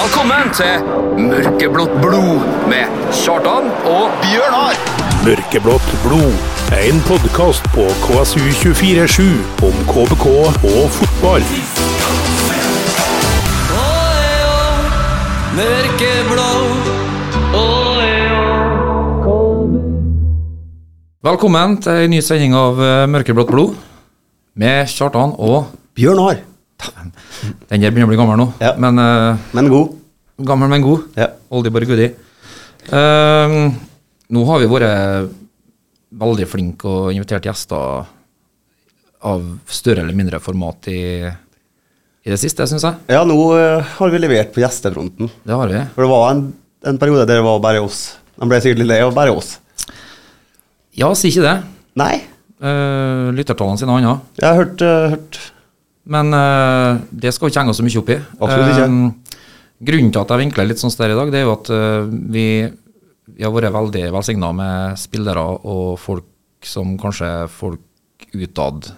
Velkommen til Mørkeblått blod med Kjartan og Bjørnar. Mørkeblått blod. En podkast på KSU247 om KBK og fotball. Velkommen til en ny sending av eh, Mørkeblått blod med Kjartan og Bjørnar. Den der begynner å bli gammel nå, Ja. men uh, Men god. gammel, men god. Ja. Oldie but goodie. Uh, nå har vi vært veldig flinke og invitert gjester av større eller mindre format i, i det siste, syns jeg. Ja, nå eh, har vi levert på gjestefronten. Det har vi. For det var en, en periode der det var bare oss. De ble sikkert litt lei av bare oss. Ja, si ikke det. Nei, Uh, Lyttertallene sine annet. jeg har hørt, uh, hørt Men uh, det skal vi ikke henge oss så mye opp i. Absolutt ikke. Um, grunnen til at jeg vinkler litt sånn der i dag, det er jo at uh, vi, vi har vært veldig velsigna med spillere og folk som kanskje folk utad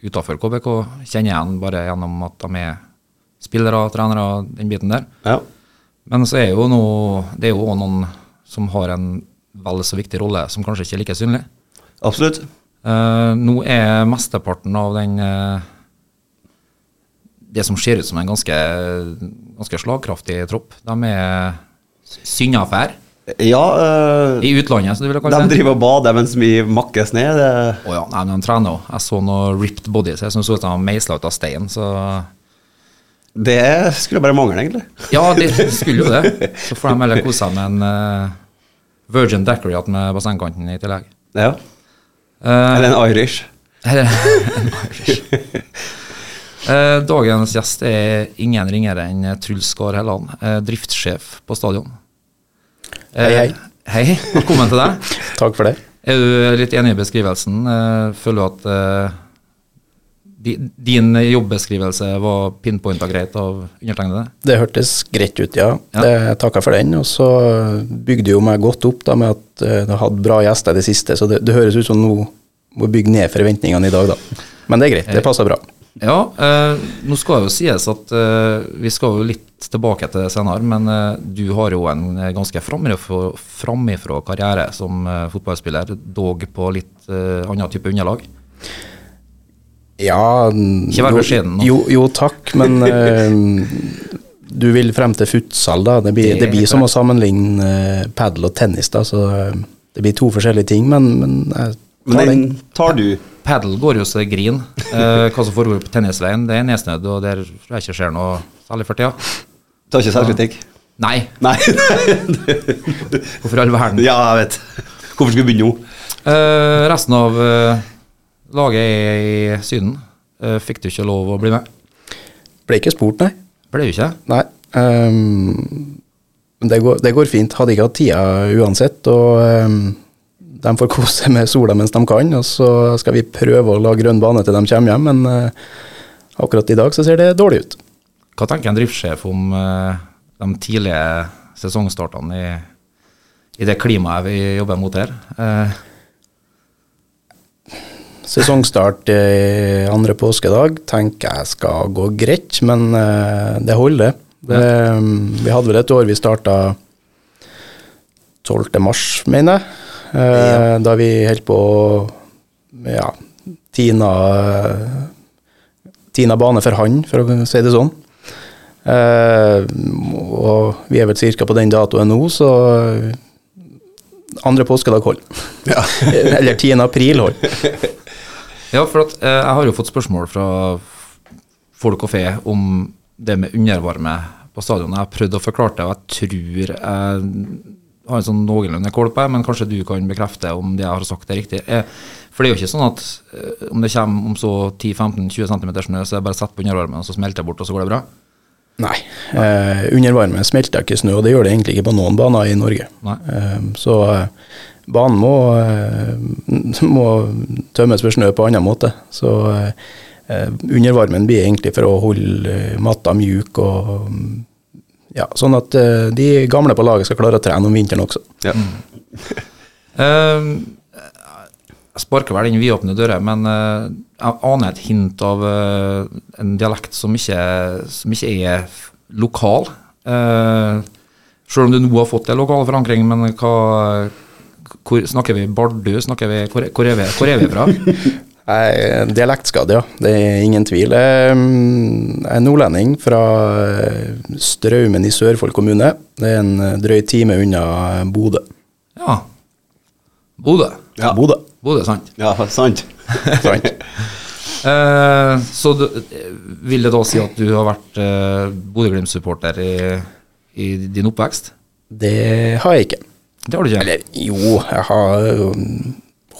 utafor KBK kjenner igjen bare gjennom at de er spillere, trenere, den biten der. Ja. Men så er jo noe, det er jo noen som har en vel så viktig rolle, som kanskje ikke er like synlig. Absolutt. Uh, nå er mesteparten av den eh, Det som ser ut som en ganske, ganske slagkraftig tropp, de er syndafær Ja, øh, i utlandet, som du ville de kalle det. driver og bader mens vi makkes ned. Det, Oh, ja, nei, men de trener òg. Jeg så noe ripped bodies jeg som så ut som de var meisla ut av stein. Så det skulle bare mangle, egentlig. ja, det skulle jo det. Så får de heller kose seg med en uh, Virgin Daiquiri med bassengkanten i tillegg. Ja. Uh, Eller en Irish. Eller en Irish. Eh, Dagens gjest er ingen ringere enn Truls Skar Helland, eh, driftssjef på stadion. Hei, hei. Eh, Hei, velkommen til deg. Takk for det. Er du litt enig i beskrivelsen? Eh, Føler du at eh, din jobbeskrivelse var pinpointa greit av undertegnede? Det hørtes greit ut, ja. Ja. Det, jeg takka for den. Og så bygde jo meg godt opp da med at eh, det hadde bra gjester i det siste, så det, det høres ut som nå må bygge ned forventningene i dag, da. Men det er greit, det passer bra. Ja, eh, nå skal jo sies at eh, vi skal jo litt tilbake til det senere, men eh, du har jo en eh, ganske framifrå karriere som eh, fotballspiller, dog på litt eh, annen type underlag. Ja Ikke vær beskjeden nå. Jo, jo takk, men du vil frem til futsal, da. Det blir, Det det blir som å sammenligne padel og tennis, da. Så det blir to forskjellige ting, men, men jeg Men tar den. tar du. Pedal går jo så det grin. Eh, hva som foregår på tennisveien, det er nedsnødd, og der tror jeg ikke skjer noe særlig for tida. Tar ikke selvkritikk. Nei, Nei. hvorfor i all verden? ja, jeg vet. Hvorfor skal vi begynne nå? Eh, resten av eh, laget er i Syden. Eh, fikk du ikke lov å bli med? Ble ikke spurt, nei. Ble du ikke? Nei. Um, det, går, det går fint. Hadde ikke hatt tida uansett. Og ehm, de får kose med sola mens de kan. Og så skal vi prøve å la grønn bane til de kommer hjem, men eh, akkurat i dag så ser det dårlig ut. Hva tenker en driftssjef om eh, de tidlige sesongstartene i, i det klimaet vi jobber mot her? Eh, Sesongstart i andre påskedag tenker jeg skal gå greit, men det holder. Det, vi hadde vel et år vi starta 12. mars, mener jeg. Eh, Da vi holdt på å ja, tina, tina bane for han, for å si det sånn. Eh, og vi er vel ca. på den datoen nå, så andre påskedag holder. Eller 10. april holder. ja, for at, eh, jeg har jo fått spørsmål fra folk og fe om det med undervarme på stadionet. Jeg har prøvd å forklare det, og jeg tror jeg har en sånn noenlunde kål på men kanskje du kan bekrefte om det jeg har sagt er riktig. Eh, For det er jo ikke sånn at eh, om det kommer om så 10-15-20 cm snø, så er det bare å sette på undervarmen, og så smelter det bort, og så går det bra? Nei. Eh, undervarme smelter ikke snø, og det gjør det egentlig ikke på noen baner i Norge. Eh, så eh, banen må, eh, må tømmes for snø på annen måte. Så undervarmen blir egentlig for å holde matta mjuk og ja, sånn at uh, de gamle på laget skal klare å trene om vinteren også. Ja. Eh, jeg sparker vel inn vidåpne dører, men eh, jeg aner et hint av eh, en dialekt som ikke, som ikke er lokal. Uh, Selv om du nå har fått en lokal forankring, men hva hvor, Snakker vi Bardu? Snakker vi, hvor, hvor, er vi, hvor er vi fra? Jeg er dialektskadd, ja. Det er ingen tvil. Jeg er nordlending fra eh, Straumen i Sørfold kommune. Det er en eh, drøy time unna Bodø. Ja. Bodø. Ja. Bodø. Bodø, sant. Ja, sant. Sant? Eh, så du, vil det da si at du har vært eh, Bodø-Glimt-supporter i, i din oppvekst? Det har jeg ikke. Det har du ikke? Eller jo, jeg har jo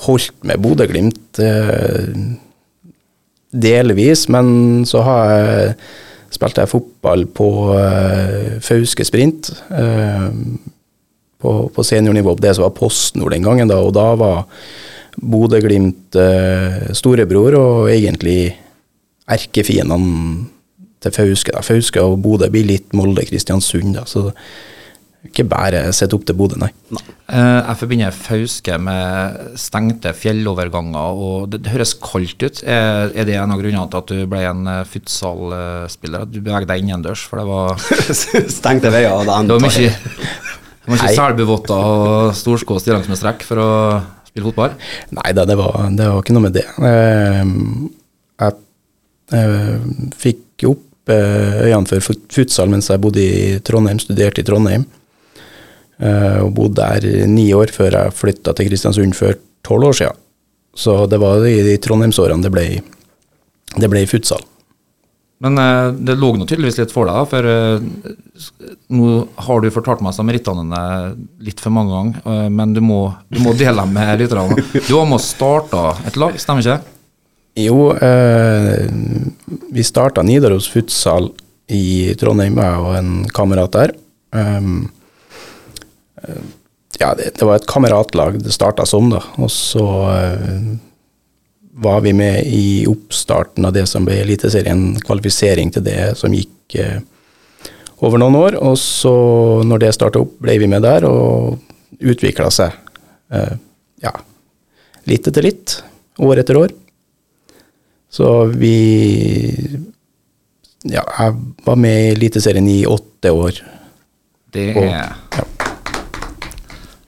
holdt med Bodø-Glimt eh, delvis, men så har jeg spilte jeg fotball på eh, Fauske Sprint. Eh, på, på seniornivå, det som var PostNord den gangen, da, og da var Bodø-Glimt storebror og egentlig erkefiendene til Fauske. da. Fauske og Bodø blir litt Molde-Kristiansund, da, så ikke bare sett opp til Bodø, nei. Eh, jeg forbinder Fauske med stengte fjelloverganger, og det, det høres kaldt ut. Er, er det en av grunnene til at du ble en uh, futsal-spiller? At du beveget deg innendørs? For det var, Stengte veier. og det mye, det var mye Nei. selbuvotter og storskå stillongs med strekk for å spille fotball? Nei da, det var, det var ikke noe med det. Eh, jeg eh, fikk opp eh, øynene for futsal mens jeg bodde i Trondheim, studerte i Trondheim. Eh, og bodde der ni år før jeg flytta til Kristiansund for tolv år siden. Så det var i de Trondheimsårene det ble, det ble futsal. Men eh, det lå nå tydeligvis litt for deg, for eh, nå har du fortalt meg dine litt for mange ganger, men du må, du må dele dem med lytterne. Du var med og starta et lag, stemmer ikke? Jo, vi starta Nidaros futsal i Trondheim, jeg og en kamerat der. Um, ja, det, det var et kameratlag det starta som, da. Og så eh, var vi med i oppstarten av det som ble Eliteserien, kvalifisering til det som gikk eh, over noen år. Og så, når det starta opp, ble vi med der, og utvikla seg. Eh, ja, litt etter litt, år etter år. Så vi Ja, jeg var med i Eliteserien i åtte år. Det Og- er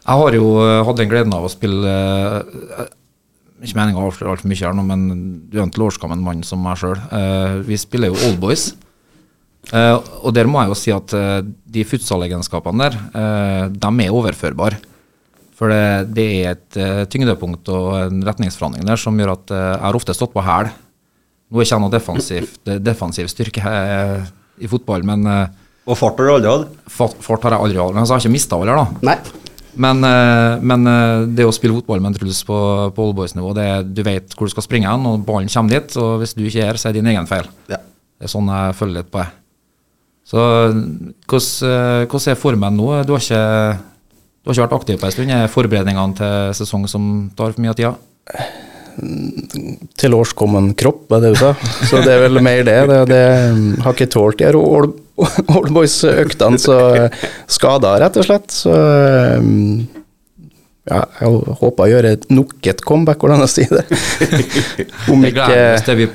Jeg har jo eh, hatt den gleden av å spille eh, Ikke meninga å avsløre altfor mye her nå, men du er en tilårskommen mann som meg sjøl. Vi spiller jo Oldboys. Eh, og der må jeg jo si at eh, de futsalegenskapene der, eh, de er overførbare. For det, det er et eh, tyngdepunkt og en retningsforhandling der som gjør at eh, jeg har ofte stått på hæl. Nå er ikke jeg noe defensiv, defensiv styrke eh, i fotball, men eh, Og fart har du aldri hatt? fart, fart har jeg aldri hatt. Men altså, jeg har ikke mista heller, da. Nei. Men, eh, men eh, det å spille fotball med en Truls på, på Oldboys-nivå, det er- du vet hvor du skal springe hen, og ballen kommer dit. Og hvis du ikke er her, så er det din egen feil. Ja. Det er sånn jeg følger litt på det. Så hvordan eh, er formen nå? Du har, ikke, du har ikke vært aktiv på en stund. Er forberedningene til sesong som tar for mye av tida? Tilårskommen kropp, er det du sa. Så det er vel mer det. Det, det har ikke tålt de her Oldboys-øktene, så skada rett og slett. Så um, ja, jeg håper å gjøre nok et comeback, hvordan jeg sier det. Om ikke,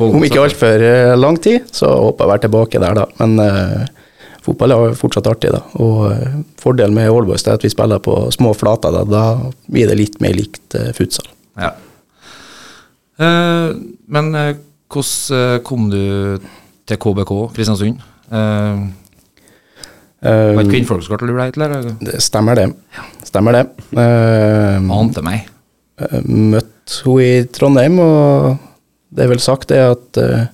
om ikke altfor lang tid, så håper jeg å være tilbake der, da. Men uh, fotball er fortsatt artig, da. Og uh, fordelen med Oldboys er at vi spiller på små flater, da. Da blir det litt mer likt uh, futsal. Ja. Eh, men eh, hvordan eh, kom du til KBK Kristiansund? Uh, Eh, var ikke kvinnfolk du ble til, eller? Det stemmer det. Stemmer det. Uh, Ante meg. Uh, møtte henne i Trondheim, og det er vel sagt det at uh,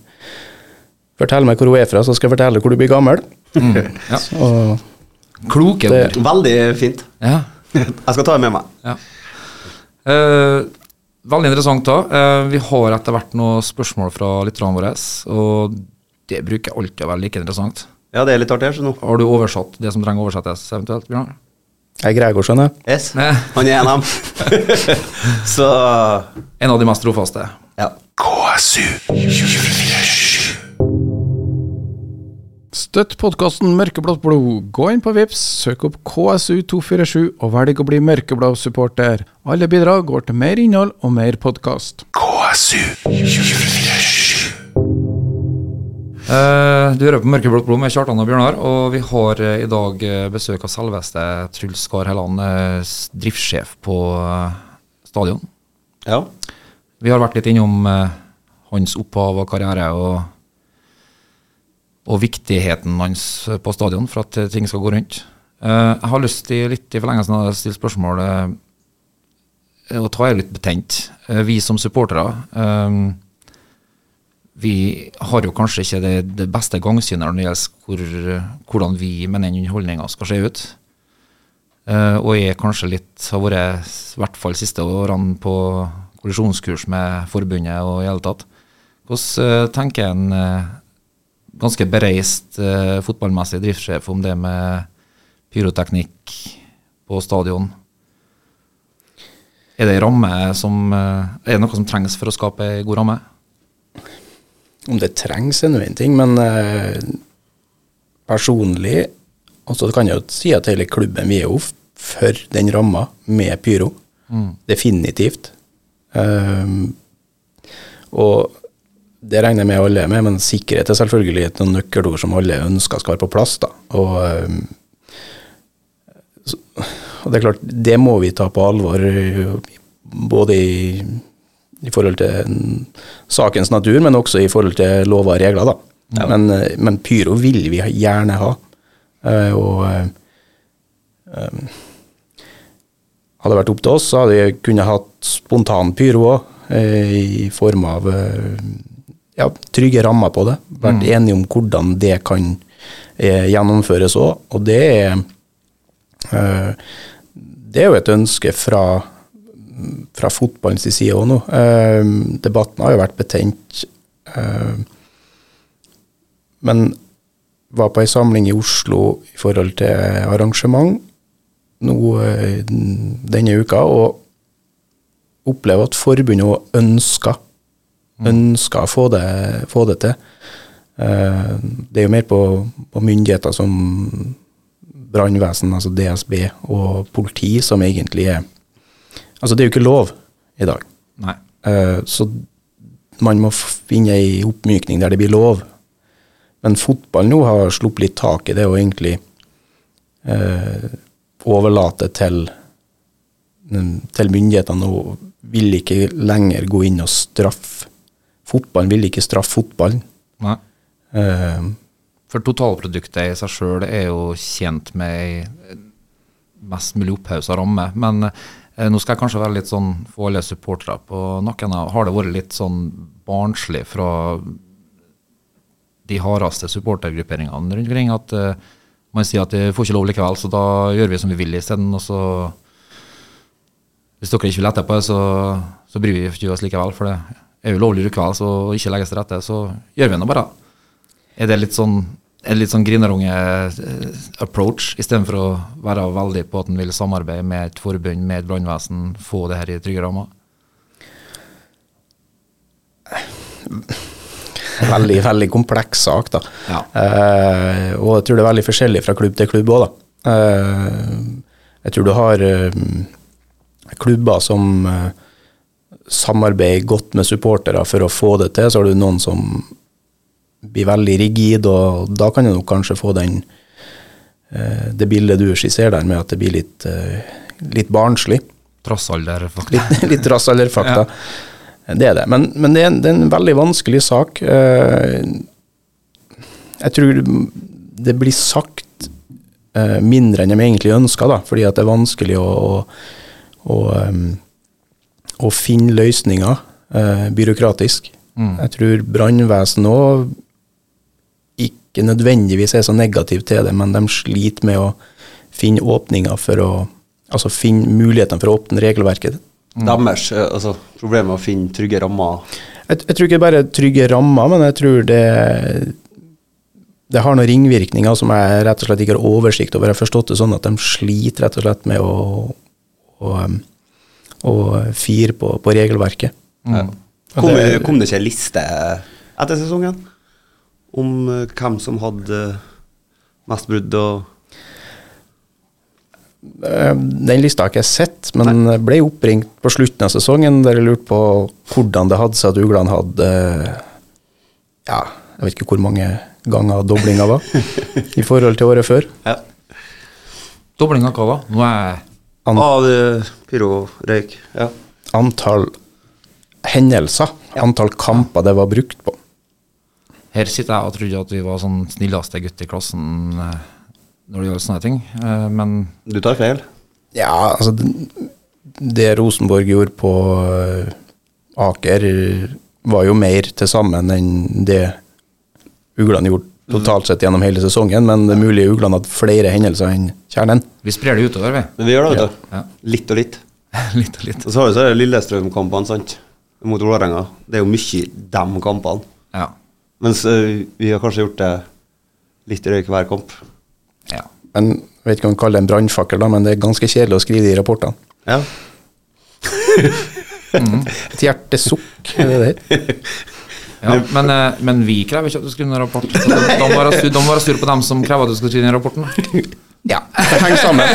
Fortell meg hvor hun er fra, så skal jeg fortelle hvor du blir gammel. Mm, ja. Og Kloke Det- ord. Veldig fint. Ja. Jeg skal ta det med meg. ja. Uh, veldig interessant da. Eh, vi har etter hvert noen spørsmål fra lytterne våre, og det bruker alltid å være like interessant. Ja, det er litt artig her, så nå. Har du oversatt det som trenger oversettes eventuelt, Bjørn? jeg er Gregor, skjønner jeg. Yes. Han er en av dem. så En av de mest trofaste. ja. Støtt podkasten Mørkeblått blod. Gå inn på Vips, søk opp KSU247 og velg å bli mørkeblå supporter. Alle bidrag går til mer innhold og mer podkast. Eh, du hører på Mørkeblått blod med Kjartan og Bjørnar, og vi har eh, i dag eh, besøk av selveste Truls Skar Helland, driftssjef på stadion. Ja. Vi har vært litt innom hans opphav og karriere og, og viktigheten hans på stadion for at ting skal gå rundt. Jeg har lyst til, litt i forlengelsen av å stille spørsmål, og ta er litt betent. Vi som supportere vi har jo kanskje ikke det, det beste gangsynet når det gjelder hvor, hvordan vi med den underholdninga skal se ut. Uh, og er kanskje litt, har vært i hvert fall siste årene på kollisjonskurs med forbundet og i hele tatt. Hvordan eh, tenker en uh, ganske bereist fotballmessig driftssjef om det med pyroteknikk på stadion? Er det ramme som Er det noe som trengs for å skape ei god ramme? Om det trengs er nå en ting, men eh, personlig og så kan jeg jo si at hele klubben vi er jo for den ramma med pyro. Definitivt. Um, og det regner jeg med alle er med, men sikkerhet er selvfølgelig et nøkkelord som alle ønsker skal være på plass. da. Og, um, så, og det er klart, det må vi ta på alvor, eh, både i, i forhold til mm, sakens natur, men også i forhold til lover og regler. da. Men, eh, men pyro vil vi gjerne ha. Eh, og um, hadde det vært opp til oss, så hadde vi kunnet hatt spontan pyro òg, i form av ja, trygge rammer på det. Vært enige om hvordan det kan gjennomføres òg. Og det er Det er jo et ønske fra, fra fotballens side òg nå. Eh, debatten har jo vært betent. Eh, men var på ei samling i Oslo i forhold til arrangement nå eh, denne uka, og opplever at forbundet òg ønsker, ønsker å få det, få det til. Eh, Det er jo mer på, på myndigheter som brannvesen, altså DSB, og politi som egentlig er Altså, det er jo ikke lov i dag. Eh, Så man må finne ei oppmykning der det blir lov. Men fotball nå har sluppet litt tak i det og egentlig uh, overlate til, mm, til myndighetene og vil ikke lenger gå inn og straffe. Fotballen vil ikke straffe fotballen. Nei. Uh, For totalproduktet i seg sjøl er jo tjent med ei mest mulig opphausa ramme. Men eh, nå skal jeg kanskje være litt sånn få alle supportere på nakken. Har det vært litt sånn barnslig fra de hardeste supportergrupperingene rundt omkring at uh, man sier at vi får ikke lov likevel, så da gjør vi som vi vil isteden. Og så Hvis dere ikke vil etterpå, så, så bryr vi ikke oss likevel. For det er jo lovlig likevel, så ikke legges til rette, så gjør vi nå bare. Er det litt sånn en litt sånn grinerunge-approach, istedenfor å være veldig på at en vil samarbeide med et forbund, med et brannvesen, få det her i trygge rammer? veldig, veldig kompleks sak, da. Ja. Eh, og jeg tror det er veldig forskjellig fra klubb til klubb òg, da. Eh, jeg tror du har eh, klubber som eh, samarbeider godt med supportere for å få det til, så har du noen som blir veldig rigid, og da kan du nok kanskje få den eh, det bildet du skisserer der, med at det blir litt, eh, litt barnslig. Trassalder, faktisk. Litt, litt ja. Det er det. Men, men det, er en, det er en veldig vanskelig sak. Eh, Jeg tror det blir sagt mindre enn de egentlig ønsker, da, fordi at det er vanskelig å, å, å, å finne løsninger eh, byråkratisk. Jeg tror brannvesenet òg ikke nødvendigvis er så negativ til det, men de sliter med å finne åpninger for å Altså finne mulighetene for å åpne regelverket. Deres eh, altså, problem med å finne trygge rammer. Jeg, jeg tror ikke bare trygge rammer, men jeg tror det det har noen ringvirkninger som jeg rett og slett ikke har oversikt over. Jeg har forstått det sånn at de sliter rett og slett med å, å, å fire på, på regelverket. Mm. Kom, det- kom det ikke en liste etter sesongen om eh, hvem som hadde mest brudd og Eh, Den lista har ikke jeg sett, men Nei. ble oppringt på slutten av sesongen der jeg lurte på hvordan det hadde seg at uglene hadde ja, Jeg vet ikke hvor mange ganger doblinga var i forhold til året før. Ja. Doblinga hva da? Nå er An Av eh, pyro, røyk. Ja. antall hendelser, antall kamper det var brukt på. Her sitter jeg og trodde at vi var sånn snilleste gutt i klassen eh, når det gjelder sånne ting, eh, men Du tar feil. Ja, altså det- Det Rosenborg gjorde på eh, Aker, var jo mer til sammen enn det Uglene gjorde totalt sett gjennom hele sesongen, men det er mulig Uglene hadde flere hendelser enn Kjernen. vi sprer det utover, vi. Men vi gjør det, vet du. Ja. Litt og litt. litt og litt. Og så har vi så Lillestrøm-kampene, sant. Mot Vålerenga. Det er jo mye de kampene. Ja. Mens uh, vi har kanskje gjort det litt røyk hver kamp. ja. Men jeg vet ikke om man kaller det en brannfakkel, da, men det er ganske kjedelig å skrive de rapportene. Ja. Et hjertesukk, er det det? ja. Men, eh, men vi krever ikke at du skriver en rapport. Så da må være sur- sur på dem som krever at du skal skrive den rapporten. Ja, det henger sammen.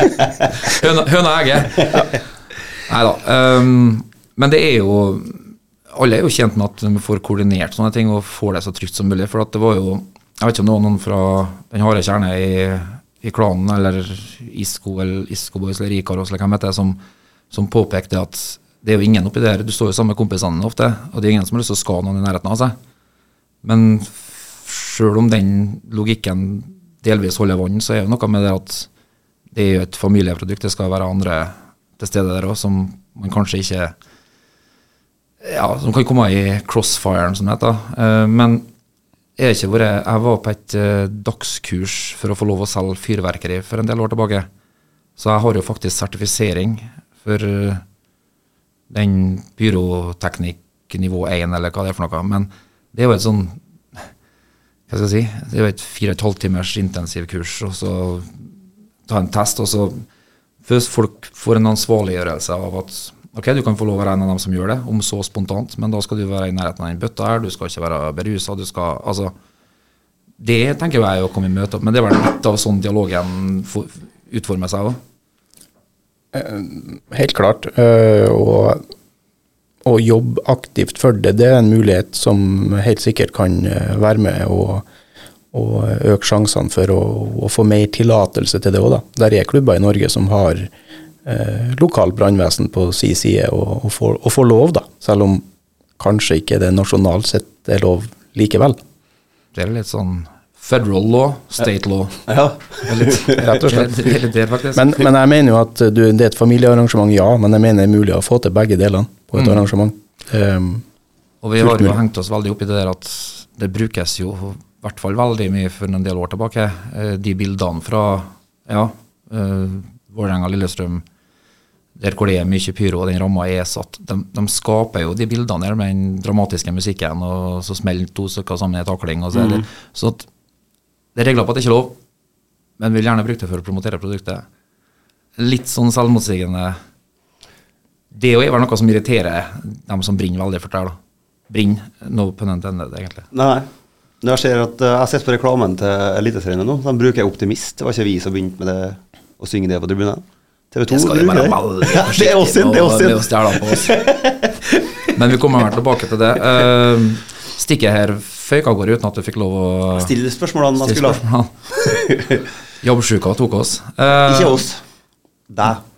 Høna, høna og egget. Nei da. Um, men det er jo Alle er jo tjent med at vi får koordinert sånne ting og får det så trygt som mulig. For det var jo Jeg vet ikke om det var noen fra den harde kjerne i, i klanen, eller Isko eller Isko Boys eller Ikaros eller hvem det er, som, som påpekte at det er jo ingen oppi der Du står jo sammen med kompisene ofte, og det er ingen som har lyst til å skade noen i nærheten av seg. Men sjøl om den logikken delvis holder vann, så er det noe med det at det er jo et familieprodukt. Det skal være andre til stede der òg, som man kanskje ikke Ja, som kan komme i crossfiren, som det heter. Eh, Men jeg, ikke vært, jeg var på et eh, dagskurs for å få lov å selge fyrverkeri for en del år tilbake. Så jeg har jo faktisk sertifisering for eh, den pyroteknikk nivå 1, eller hva det er for noe. Men det er jo et sånn hva skal jeg si, det er jo et fire og et halvt timers intensivkurs, og så ta en test, og så Først folk får en ansvarliggjørelse av at ok, du kan få lov å være en av dem som gjør det, om så spontant, men da skal du være i nærheten av den bøtta her, du skal ikke være berusa, du skal Altså, det tenker jeg er å komme i møte, opp, men det er vel litt av sånn dialogen for, utformer seg òg. Helt klart. Og å jobbe aktivt for det, det er en mulighet som helt sikkert kan øh, være med og, og øke sjansene for å, å få mer tillatelse til det òg, da. Der er klubber i Norge som har eh, lokal brannvesen på si side, og, og, får, og får lov, da. Selv om kanskje ikke det nasjonalt sett er lov likevel. Det er litt sånn federal law, state law. Ja. Er litt, Rett og slett. Det. Men, men jeg mener jo at du, det er et familiearrangement, ja, men jeg mener det er mulig å få til begge delene på et arrangement. Um, Og vi har jo hengt oss veldig opp i det der at det brukes jo i hvert fall veldig mye for en del år tilbake. eh, De bildene fra ja, eh, Vålerenga Lillestrøm, der hvor det er mye pyro og den ramma er satt, de, de skaper jo de bildene der med den dramatiske musikken, og så smeller to stykker sammen i takling. Og så, mm. det, så at det er regler på at det ikke er lov, men vil gjerne bruke det for å promotere produktet. Litt sånn selvmotsigende Det er vel noe som irriterer dem som brenner veldig for det. da. Brenner, no pun intended, egentlig. Nei. Når jeg ser at eh, jeg har sett på reklamen til Eliteserien nå, de bruker Optimist. Det var ikke vi som begynte med det, å synge det på tribunen. TV 2 Det skal bruker være veldig forsiktige med. Men vi kommer vel tilbake til det. Uh, stikket her føyk av gårde uten at du fikk lov å Stille spørsmålene man skulle ha. Jobbsjuka tok oss. Uh, Ikke oss. Deg.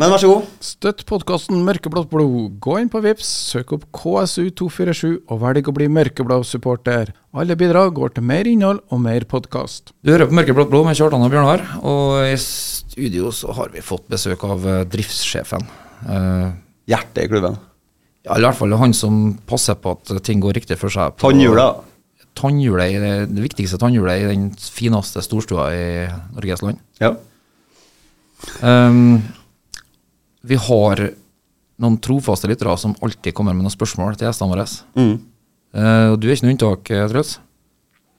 Men vær så god. Støtt podkasten Mørkeblått blod. Gå inn på Vips, søk opp KSU247 og velg å bli mørkeblå supporter. Alle bidrag går til mer innhold og mer podkast. Du hører på Mørkeblått blod med Kjartan og Bjørnar, og i studio så har vi fått besøk av eh, driftssjefen. Uh, Hjertet i klubben. ja, i hvert fall han som passer på at ting går riktig for seg. på- Tannhjula. Tannhjulet, det, det viktigste tannhjulet i den fineste storstua i Norges land. Ja. Um, vi har noen trofaste lyttere som alltid kommer med noen spørsmål til gjestene våre. Mm. Uh, og du er ikke noe unntak, eh, Truls.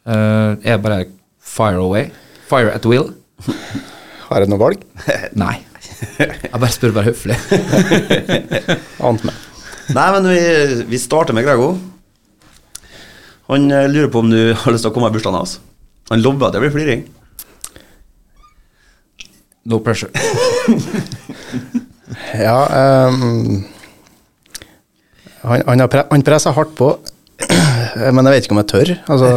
Uh, er bare fire away. Fire at will. har jeg noe valg? Nei. Jeg bare spør bare høflig. Ant meg. Nei, men vi, vi starter med Grego. Han lurer på om du har lyst til å komme i bursdagen hans. Han lover at det blir fliring. No pressure. Ja, um, han, han, har pre han presser hardt på. Men jeg vet ikke om jeg tør. Altså,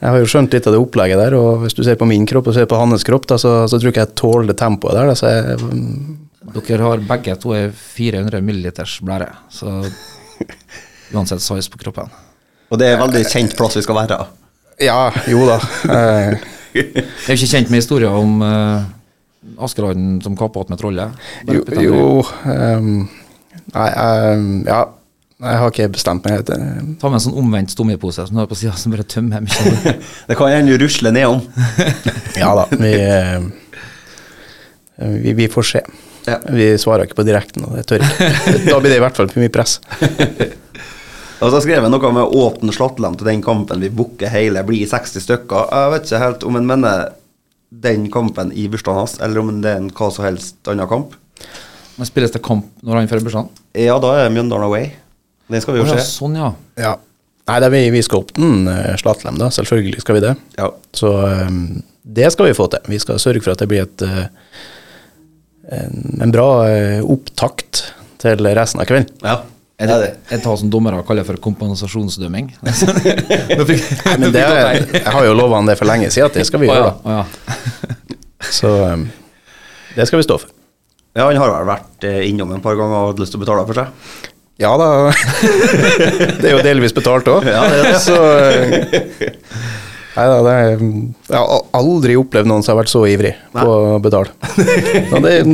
jeg har jo skjønt litt av det opplegget der, og hvis du ser på min kropp og ser på hans kropp, da, så, så tror ikke jeg tåler det tempoet der. Da, så jeg, Dere har begge to ei 400 milliliters blære, så uansett size på kroppen. Og det er en veldig kjent plass vi skal være. ja, jo da. Eh, Jeg er jo ikke kjent med historien om uh, Askeladden som kappa med trollet. Jo, jo um, Nei, um, ja. Jeg har ikke bestemt meg. helt. Ta med en sånn omvendt stommepose som du har på sida, som bare tømmer mye. Det kan hende du rusler nedom. Ja da, vi, eh, vi, vi får se. Ja. Vi svarer ikke på direkten, og det tør ikke. Da blir det i hvert fall for mye press. Og så skrev jeg noe med åpne slåttlem til den kampen vi booker hele, blir 60 stykker. Jeg vet ikke helt om en mener den kampen i bursdagen hans, eller om det er en hva som helst annen kamp. Men spilles det kamp når han fører bursdagen? Ja, da er Mjøndalen away. Den skal vi jo Å ja, se. sånn, ja. Ja. Nei, det er vi, vi skal opp den uh, Slatlem, da. Selvfølgelig skal vi det. Ja. Så um, det skal vi få til. Vi skal sørge for at det blir et, uh, en, en bra uh, opptakt til resten av kvelden. ja. Er det, jeg tar som dommere kaller for kompensasjonsdømming. Nei, men det, er- jeg har jo lova han det for lenge siden at det skal vi gjøre. ja, da. ja. Så um, det skal vi stå for. Ja, han har vel vært eh, innom en par ganger og hatt lyst til å betale for seg. Ja da. det er jo delvis betalt òg. Ja, det er det. Så eh, Nei da, det er, jeg har aldri opplevd noen som har vært så ivrig på å betale. Så det er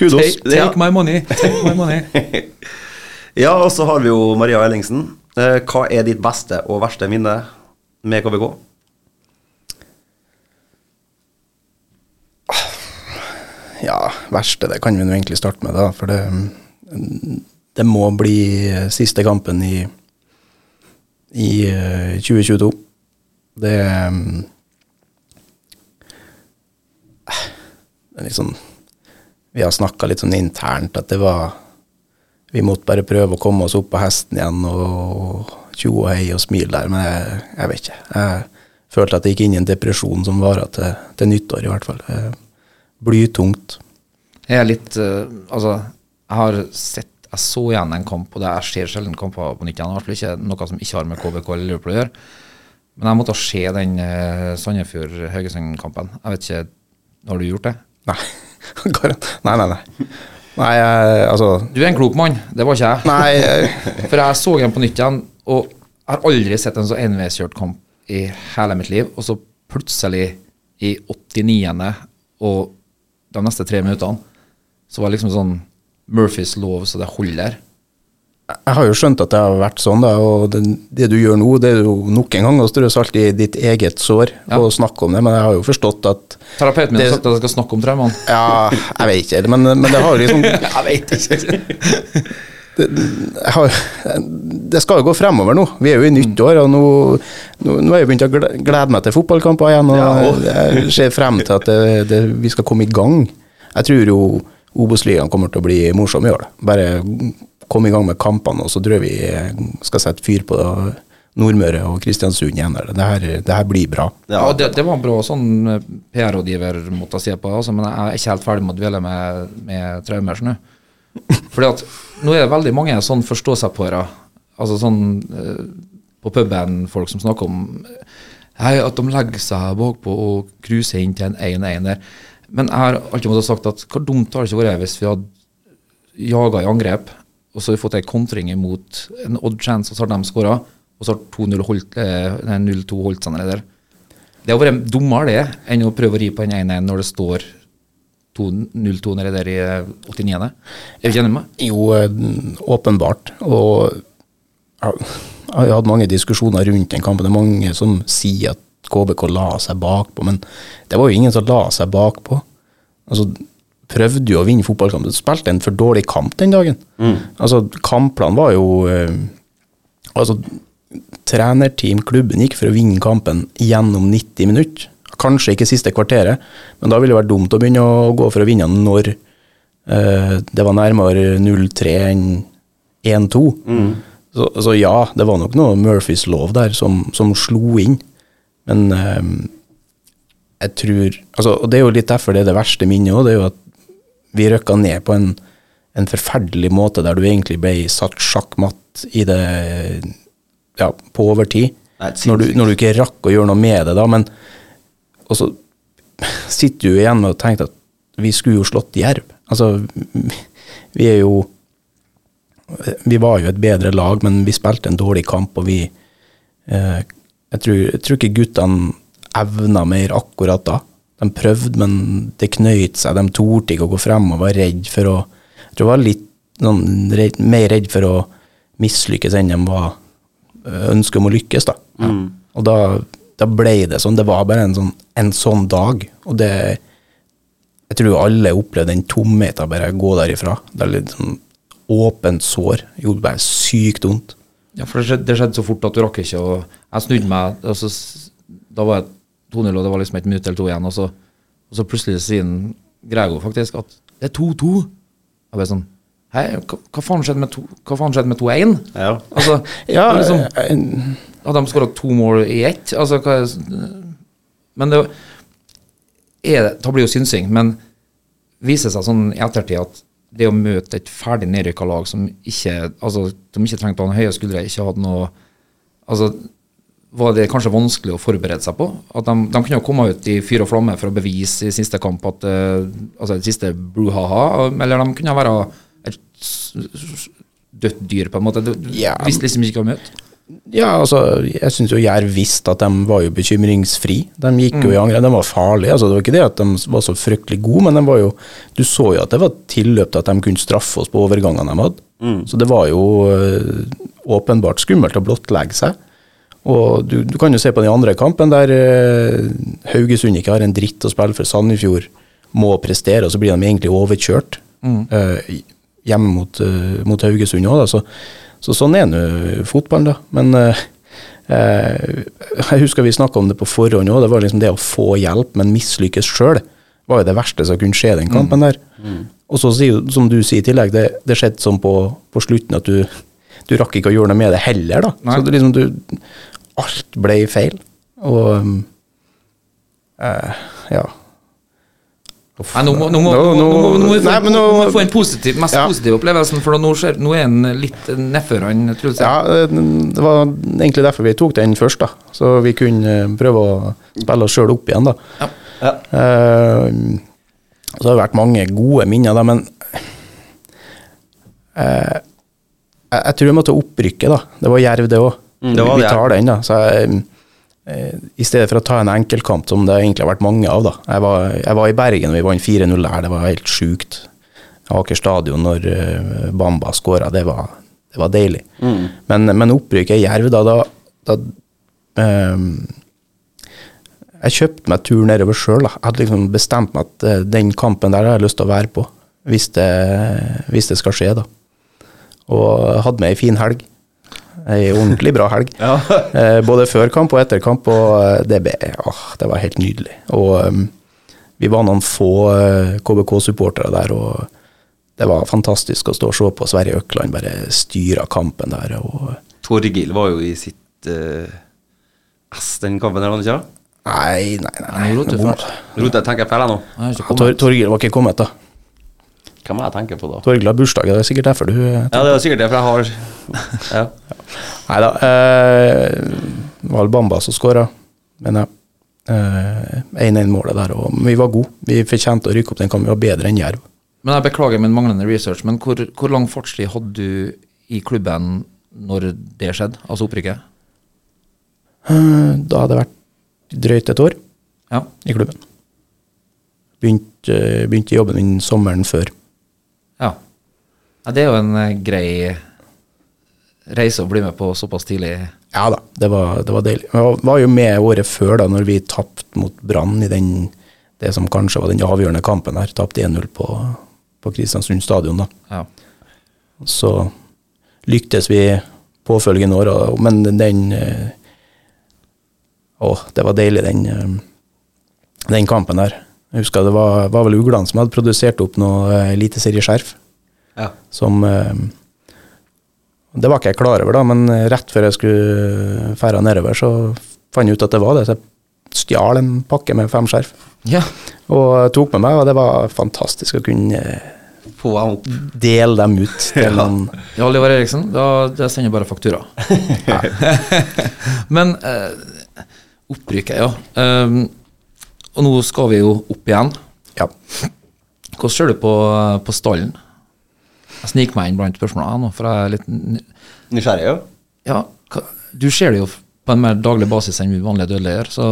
kudos. Take, take my money. Take my money. Ja, og så har vi jo Maria Ellingsen. Eh, hva er ditt beste og verste minne med KBK? Ja, verste, det kan vi nå egentlig starte med, da. For det, det må bli siste kampen i, i eh, 2022. Det mm, Det er litt sånn Vi har snakka litt sånn internt at det var Vi måtte bare prøve å komme oss opp på hesten igjen og tjo og hei og smile der, men jeg, jeg vet ikke. Jeg følte at jeg gikk inn i en depresjon som varer til, til nyttår, i hvert fall. Eh, Blytungt. Jeg er litt eh, Altså, jeg har sett Jeg så igjen en kamp, og det jeg ser sjelden kamper på nytt igjen. I hvert fall ikke noe som ikke har med KBK eller Liverpool å gjøre. Men jeg måtte se den uh, Sandefjord-Haugesund-kampen. Jeg vet ikke Har du gjort det? Nei. Nei, nei, nei. Nei, jeg, altså Du er en klok mann, det var ikke jeg. Nei, For jeg så den på nytt igjen, og jeg har aldri sett en så enveiskjørt kamp i hele mitt liv. Og så plutselig, i 89. og de neste tre minuttene, så var det liksom sånn Murphys lov så det holder. Jeg har jo skjønt at det har vært sånn, da, og det, det du gjør nå, det er jo nok en gang å strø salt i ditt eget sår Ja. og snakke om det, men jeg har jo forstått at Terapeuten min har sagt at jeg skal snakke om traumene. Ja, jeg vet ikke, men, men det har liksom Jeg vet ikke. Det, har, Det skal jo gå fremover nå. Vi er jo i nytt år, og nå, nå, nå har jeg begynt å glede meg til fotballkamper igjen. Og jeg ser frem til at det, det, vi skal komme i gang. Jeg tror jo Obos-ligaen kommer til å bli morsom i år. Bare komme i gang med kampene, og så tror jeg vi skal sette fyr på Nordmøre og Kristiansund igjen. Det her, det her blir bra. Ja, det, det var en bra sånn eh, PR-rådgiver måtte si på, altså, men jeg er ikke helt ferdig med å dvele med, med traumer. Sånn. Fordi at nå er det veldig mange sånn forstå-seg-på-ere, altså sånn eh, på puben, folk som snakker om Hei, at de legger seg bakpå og cruiser inn til en 1-1 der. Men jeg har alltid måttet sagt at hvor dumt har det ikke vært hvis vi hadde jaga i angrep, og så har vi fått en kontring imot en odd chance, og så har de skåra, og så har 2-0 holdt, eh, 0-2 holdt seg nede der. Det har vært dummere det enn å prøve å ri på en 1-1 når det står 2-0-2 nede der i eh, 89. Er du ikke enig med meg? Jo, eh, åpenbart. Og jeg har hatt mange diskusjoner rundt den kampen. Det er mange som sier at KBK la seg bakpå, men det var jo ingen som la seg bakpå. Altså, prøvde jo å vinne fotballkampen. Spilte en for dårlig kamp den dagen. Altså, kampplanen var jo eh, Altså, trenerteam, klubben gikk for å vinne kampen gjennom 90 minutter. Kanskje ikke siste kvarteret, men da ville det vært dumt å begynne å gå for å vinne når eh, det var nærmere 0-3 enn 1-2. Så, så ja, det var nok noe Murphys lov der som, som slo inn. Men eh, jeg tror altså, Og det er jo litt derfor det er det verste minnet òg, det er jo at vi røkka ned på en, en forferdelig måte der du egentlig ble satt sjakkmatt i det ja, på overtid. Når du, når du ikke rakk å gjøre noe med det, da. Men og så sitter du igjen med og tenker at vi skulle jo slått Jerv. Altså, vi er jo Vi var jo et bedre lag, men vi spilte en dårlig kamp, og vi eh, jeg, tror, jeg tror ikke guttene evna mer akkurat da. De prøvde, men det knøyt seg. De torde ikke å gå frem og var redd for å Jeg tror de var litt noen, redd, mer redd for å mislykkes enn de var ønsket om å lykkes, da. Og da, da ble det sånn. Det var bare en sånn, en sånn dag. Og det Jeg tror alle opplevde den tomheten bare å gå derifra. Det er litt sånn åpent sår. Gjorde bare sykt vondt. Ja, for det skjedde, det skjedde så fort at du rakk ikke å Jeg snudde meg, og så Da var jeg 2-0, og det var liksom et minutt eller to igjen, og så, og så plutselig sier Grego faktisk at det er 2-2. Jeg bare sånn Hei, hva, hva faen skjedde med to- hva faen skjedde med 2-1? Ja. Altså, Ja, liksom, eh, Hadde de skåra to mål i ett? Altså, hva er, men det er det, blir jo synsing, men viser seg sånn i ettertid at det å møte et ferdig nedrykka lag som ikke altså, de ikke trengte å ha høye skuldre, ikke hadde noe altså, Var det kanskje vanskelig å forberede seg på? At de, de kunne jo komme ut i fyr og flamme for å bevise i siste kamp at eh, Altså det siste brouhaha, eller de kunne være et dødt dyr, på en måte. Du Ja. visste liksom ikke hva å møte. Ja, altså, jeg syns jo Jerv visste at de var jo bekymringsfri. De gikk Mm. jo i angrep, de var farlige. altså Det var ikke det at de var så fryktelig gode, men de var jo Du så jo at det var tilløp til at de kunne straffe oss på overgangene de hadde. Så det var jo øh, åpenbart skummelt å blottlegge seg. Og du, du kan jo se på den andre kampen der øh, Haugesund ikke har en dritt å spille for Sandefjord må prestere, og så blir de egentlig overkjørt øh, hjemme mot, øh, mot Haugesund òg. Så, så sånn er nå fotballen, da. Men eh, jeg husker vi snakka om det på forhånd òg. Det var liksom det å få hjelp, men mislykkes sjøl, var jo det verste som kunne skje den kampen der. Og så, som du sier i tillegg, det, det skjedde sånn på, på slutten at du, du rakk ikke å gjøre noe med det heller, da. Nei. Så det liksom du Alt ble feil. Og um, eh, ja. Nei, nå må, nå må, Nå- nå, nå, må, nå vi få, Nei, må få en positiv, mest Ja. positive opplevelsen, for nå, skjer, nå er han litt nedfor han Truls. Ja, eh, det var egentlig derfor vi tok den først, da. Så vi kunne eh, prøve å spille oss sjøl opp igjen, da. Ja. Ja. Uh, så har det vært mange gode minner, da, men uh, jeg, jeg tror jeg måtte opprykket, da. Det var Jerv, det òg. Mm, det var vi det, ja. tar den, da. Så jeg, eh, I stedet for å ta en enkeltkamp, som det egentlig har vært mange av, da. Jeg var, jeg var i Bergen, vi vant 4-0 der. Det var helt sjukt. Aker stadion når eh, Bamba skåra, det, var- det var deilig. Mm. Men, men opprykket i Jerv, da, da, da um, Jeg kjøpte meg tur nedover sjøl. Jeg hadde liksom bestemt meg at eh, den kampen der har jeg lyst til å være på, hvis det, hvis det skal skje, da. Og hadde med ei fin helg. Ei ordentlig bra helg. Ja. Eh, både før kamp og etter kamp, og eh, det, ble, åh, det var helt nydelig. Og um, vi var noen få KBK-supportere der, og det var fantastisk å stå og se på Sverre Økland bare styre kampen der. og Torgil var jo i sitt uh, ass den kampen, der, var han ikke? Nei, nei, nei. Fælt. Roter, tenker jeg feil nå? Torgil var ikke kommet, da. Hva må jeg tenke på da? Torgil har bursdag, det er sikkert derfor du eh, Ja, det er sikkert derfor jeg har ja. Nei da. Eh, det var Bamba som skåra, men jeg. Eh, 1-1-målet der, og vi var gode. Vi fortjente å rykke opp den kampen, vi var bedre enn Jerv. Men jeg beklager min manglende research, men hvor, hvor lang fartstid hadde du i klubben når det skjedde, altså opprykket? Eh, da hadde jeg vært drøyt et år Ja. i klubben. Begynte, eh, begynte jobben min sommeren før. Ja. det er jo en eh, grei reise å bli med på såpass tidlig. Ja da, det var, det var deilig. Jeg var- jo med året før, da når vi tapte mot Brann i den, det som kanskje var den avgjørende kampen her. Tapte 1-0 på, på Kristiansund stadion, da. Ja. Så lyktes vi påfølgende år, men den eh, Å, det var deilig, den, eh, den kampen der. Jeg husker det var, var vel Ugland som hadde produsert opp noe eliteserieskjerf Ja. som eh, Det var ikke jeg klar over, da, men rett før jeg skulle ferde nedover, så fant jeg ut at det var det. Så jeg stjal en pakke med fem skjerf ja. og tok med meg, og det var fantastisk å kunne eh, Få dem opp. Del dem ut til ja. Ja, Oliver Eriksen, da, da sender jeg bare faktura. Men eh, opprykket, ja. Um, og nå skal vi jo opp igjen. Ja. Hvordan ser du på, på stallen? Jeg sniker meg inn blant spørsmålene nå, for jeg er litt Nysgjerrig, jo. Ja, hva, du ser det jo på en mer daglig basis enn vi vanlige dødelige gjør, så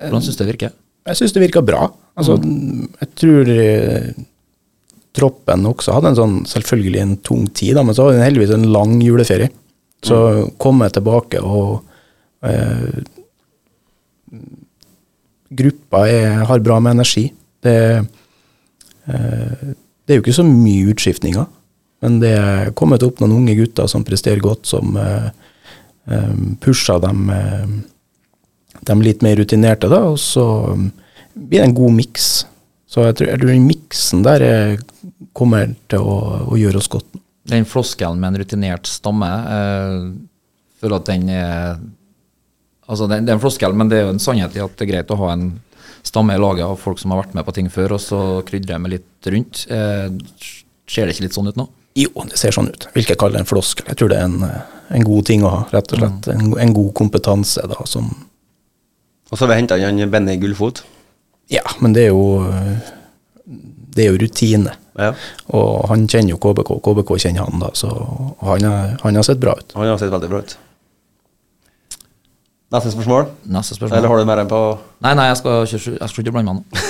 hvordan syns du det virker? Jeg syns det virka bra. Altså, jeg tror eh, troppen også hadde en sånn selvfølgelig en tung tid, da, men så hadde den heldigvis en lang juleferie. Så kom jeg tilbake, og eh, gruppa er, har bra med energi. Det, eh, det er jo ikke så mye utskiftninger, men det er kommet opp noen unge gutter som presterer godt, som eh, eh, pusher dem, eh, dem litt mer rutinerte, da, og så um, blir det en god miks. Så jeg tror, jeg tror miksen der eh, kommer til å, å gjøre oss godt. Den floskelen med en rutinert stamme, eh, føler at den er Altså, det, er en floskel, men det er jo en sannhet i at det er greit å ha en stamme i laget av folk som har vært med på ting før, og så krydre med litt rundt. Eh, ser det ikke litt sånn ut nå? Jo, det ser sånn ut. Vil ikke kalle det en floskel. Jeg tror det er en, eh, en god ting å ha, rett og slett. En, en god kompetanse da, som Og så har vi henta inn Benny Gullfot. Ja, men det er jo eh, Det er jo rutine. Ja. Og han kjenner jo KBK, KBK kjenner han, da, så han, han har sett bra ut. Han har sett veldig bra ut. Neste spørsmål? Neste spørsmål. Eller har du mer enn på Nei, nei, jeg skal jeg skal ikke blande meg nå.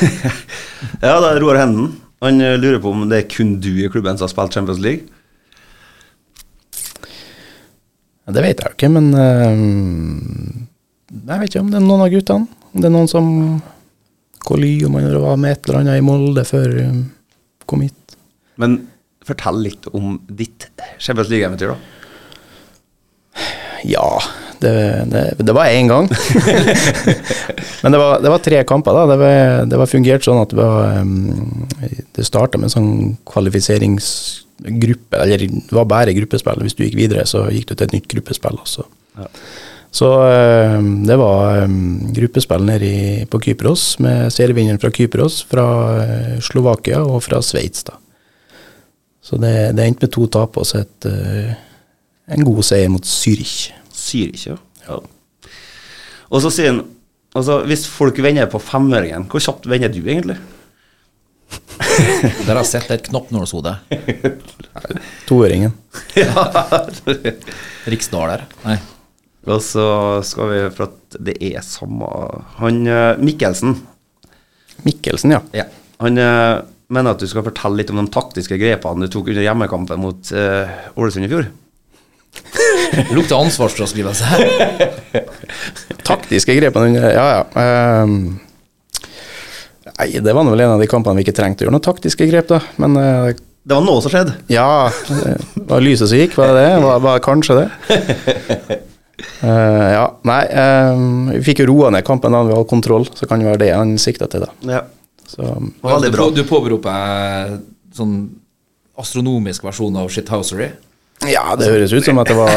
Ja, det er Roar Henden. Han eh, lurer på om det er kun du i klubben som har spilt Champions League. Det vet jeg jo ikke, men uh, Jeg vet ikke om det er noen av guttene. Om det er noen som Koly, om han var med et eller annet i Molde før um, kom hit. Men fortell litt om ditt Champions League-eventyr, da. Ja, det, det, det var én gang. Men det var, det var tre kamper, da. Det var, det var fungert sånn at det var um, Det starta med en sånn kvalifiseringsgruppe, eller det var bare gruppespill. Hvis du gikk videre, så gikk du til et nytt gruppespill også. Så um, det var um, gruppespill nede i, på Kypros, med serievinneren fra Kypros, fra uh, Slovakia og fra Sveits, da. Så det, det endte med to tap og så et, uh, en god seier mot Zürich. Zürich, ja. ja. Og så sier han altså, Hvis folk vender på femøringen, hvor kjapt vender du egentlig? Der har jeg sett et knoppnålshode. Toøringen. ja. Riksdaler. Nei. Og så skal vi For at det er samme Han eh, Mikkelsen Mikkelsen, ja. ja. Han eh, mener at du skal fortelle litt om de taktiske grepene du tok under hjemmekampen mot Ålesund Ålesund i fjor. Det lukter ansvarsfraskrivelse her. Taktiske grepene under Ja, ja. Um, nei, det var vel en av de kampene vi ikke trengte å gjøre noen taktiske grep, da. Men uh, Det var noe som skjedde. ja, det var lyset som gikk, var det det? Var, var kanskje det? Uh, ja, nei Um, Vi fikk jo roa ned kampen da vi hadde kontroll, så kan det være det han sikta til, da. Ja. Så Veldig bra. Du, på- du påberoper sånn astronomisk versjon av shithousery. Ja, det høres ut som at det var,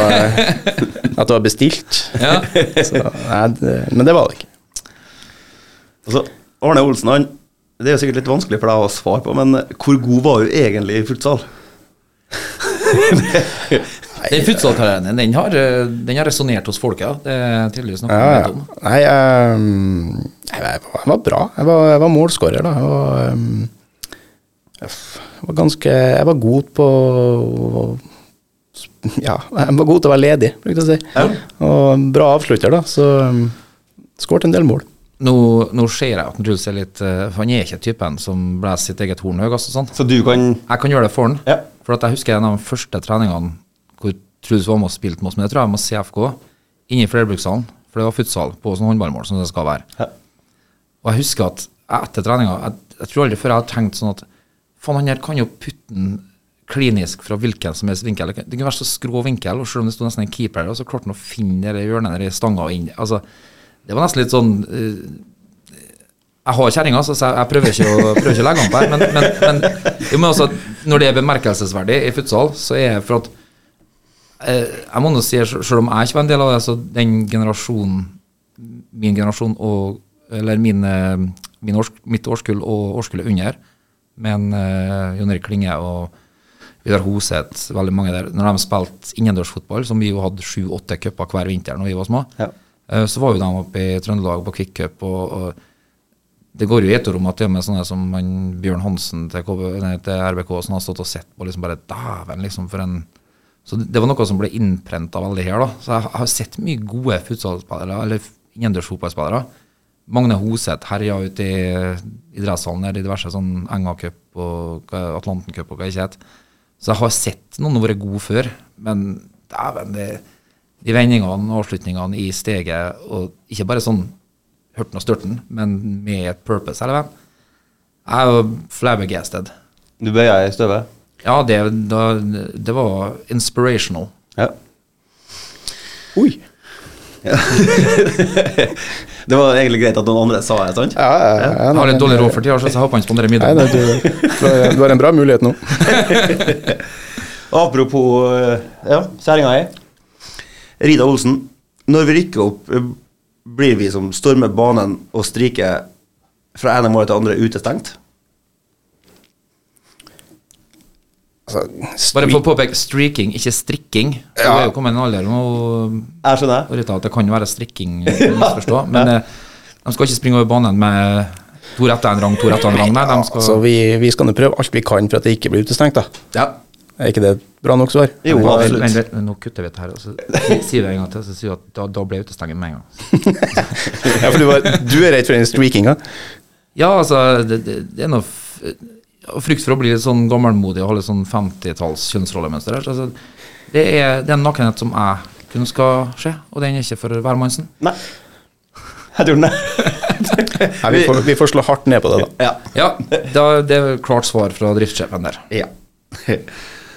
at det var bestilt. Ja. Så, nei, det, men det var det ikke. Altså, Arne Olsen, han Det er jo sikkert litt vanskelig for deg å svare på, men hvor god var du egentlig i futsal? Den futsalkarrieren din, den har, den har resonnert hos folket. ja. Det er tydeligvis noe Ja, om. Nei, um, jeg, jeg, var, jeg var bra. Jeg var, jeg var målskårer, da. Jeg var, um, jeg var ganske Jeg var god på Ja, jeg var god til å være ledig, brukte jeg å si. Og bra avslutter, da. Så um, skåret en del mål. Nå, nå ser jeg at Truls er litt uh, Han er ikke typen som blåser sitt eget horn høyest og sånn. Så du kan Jeg kan gjøre det for han. Ja. For at jeg husker en av de første treningene hvor Truls var med og spilte med oss, men det tror jeg må med CFK, inne i flerbrukshallen. For det var futsal på sånn håndballmål som det skal være. Ja. Og jeg husker at etter treninga jeg, jeg tror aldri før jeg har tenkt sånn at faen, han her kan jo putte den klinisk fra hvilken som helst vinkel. Det kunne være så skrå vinkel, og selv om det sto nesten en keeper og så klarte han å finne det hjørnet i stanga inn. Altså, det var nesten litt sånn uh, jeg har kjerringa, så jeg, prøver ikke å, prøver ikke å legge an på her. Men, men, men, men også, når det er bemerkelsesverdig i futsal, så er det for at uh, Jeg må nå si, selv om jeg ikke var en del av det, så den generasjonen, min generasjon og Eller min, eh, min års, mitt årskull og årskullet under, men en eh, Jon Erik Klinge og Vidar Hoseth, veldig mange der. Når de spilte innendørsfotball, som vi jo hadde sju-åtte cuper hver vinter når vi var små, Ja. eh, så var jo de oppe i Trøndelag på Cup. og, og det går jo i etter om at det med sånne som Bjørn Hansen til, KB, nei, til RBK som har stått og sett på liksom bare Dæven, liksom, for en Så det, det var noe som ble innprenta veldig her, da. Så jeg har sett mye gode futsalspillere, eller innendørsfotballspillere. Magne Hoseth herja ute i idrettshallen her i diverse sånn Enga Cup og Atlanten Cup og hva det ikke het. Så jeg har sett noen vært gode før, men dæven, det de vendingene og avslutningene i steget, og ikke bare sånn hørten og størten, men med et purpose, eller veien. Jeg er jo flabbergasted. Du bøyer i støvet? Ja, det, da, det var inspirational. Ja. Oi! Det var egentlig greit at noen andre sa det, sant? Ja, ja, ja, Jeg har litt dårlig råd for tida, så jeg håper han spanderer middag. nei, nei, du, du har en bra mulighet nå. Apropos eh, ja, kjerringa ei. Rida Olsen. Når vi rykker opp, eh, blir vi som stormer banen og striker fra ene målet til andre utestengt? Altså, Bare for å påpeke streaking, ikke strikking. Du er jo kommet i en alder nå Jeg skjønner. og at det kan være strikking, å misforstå. Men ja. de skal ikke springe over banen med to rette en rang, to rette en rang. Nei, de skal altså, vi, vi skal nå prøve alt vi kan for at det ikke blir utestengt, da. Ja. Er ikke det et bra nok svar? Jo, absolutt. Men, nå kutter vi det her. og Så sier du en gang til, så sier du at da, da ble jeg utestengt med en gang. Ja, for du, var, du er redd for den streakinga? Ja, altså, det, det, det er noe og frykt for å bli litt sånn gammelmodig og ha litt sånn 50-talls kjønnsrollemønster Altså, det, er, det er en nakenhet som jeg kunne skal skje, og den er ikke for hvermannsen. Nei. Jeg tror den er vi, får, vi får slå hardt ned på det, da. Ja. Ja, da, det er klart svar fra driftssjefen der. ja.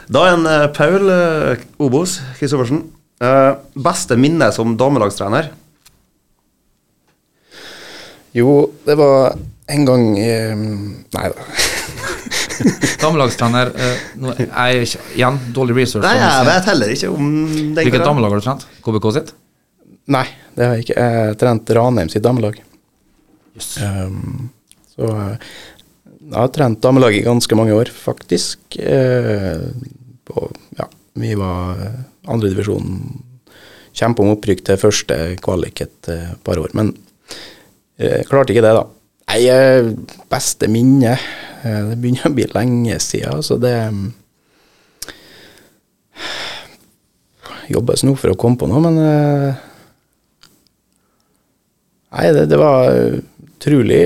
Da er en eh, Paul eh, Obos Kristoffersen. eh, beste minne som damelagstrener? Jo, det var en gang Nei da. Damelagstrener uh, jeg ikke, Igjen, dårlig research. Nei, jeg vet heller ikke om den Hvilket damelag har du trent? KBK sitt? Nei, det har jeg ikke. Jeg trente Ranheim sitt damelag. Um, så eh, jeg har trent damelag i ganske mange år, faktisk. Uh, på, ja, vi var eh, andredivisjon. Kjempe om opprykk til første kvalik et eh, par år, men uh, klarte ikke det, da. Nei, eh, beste minne eh, Det begynner å bli lenge siden, så det mm, Jobbes nå for å komme på noe, men eh, Nei, det, det var utrolig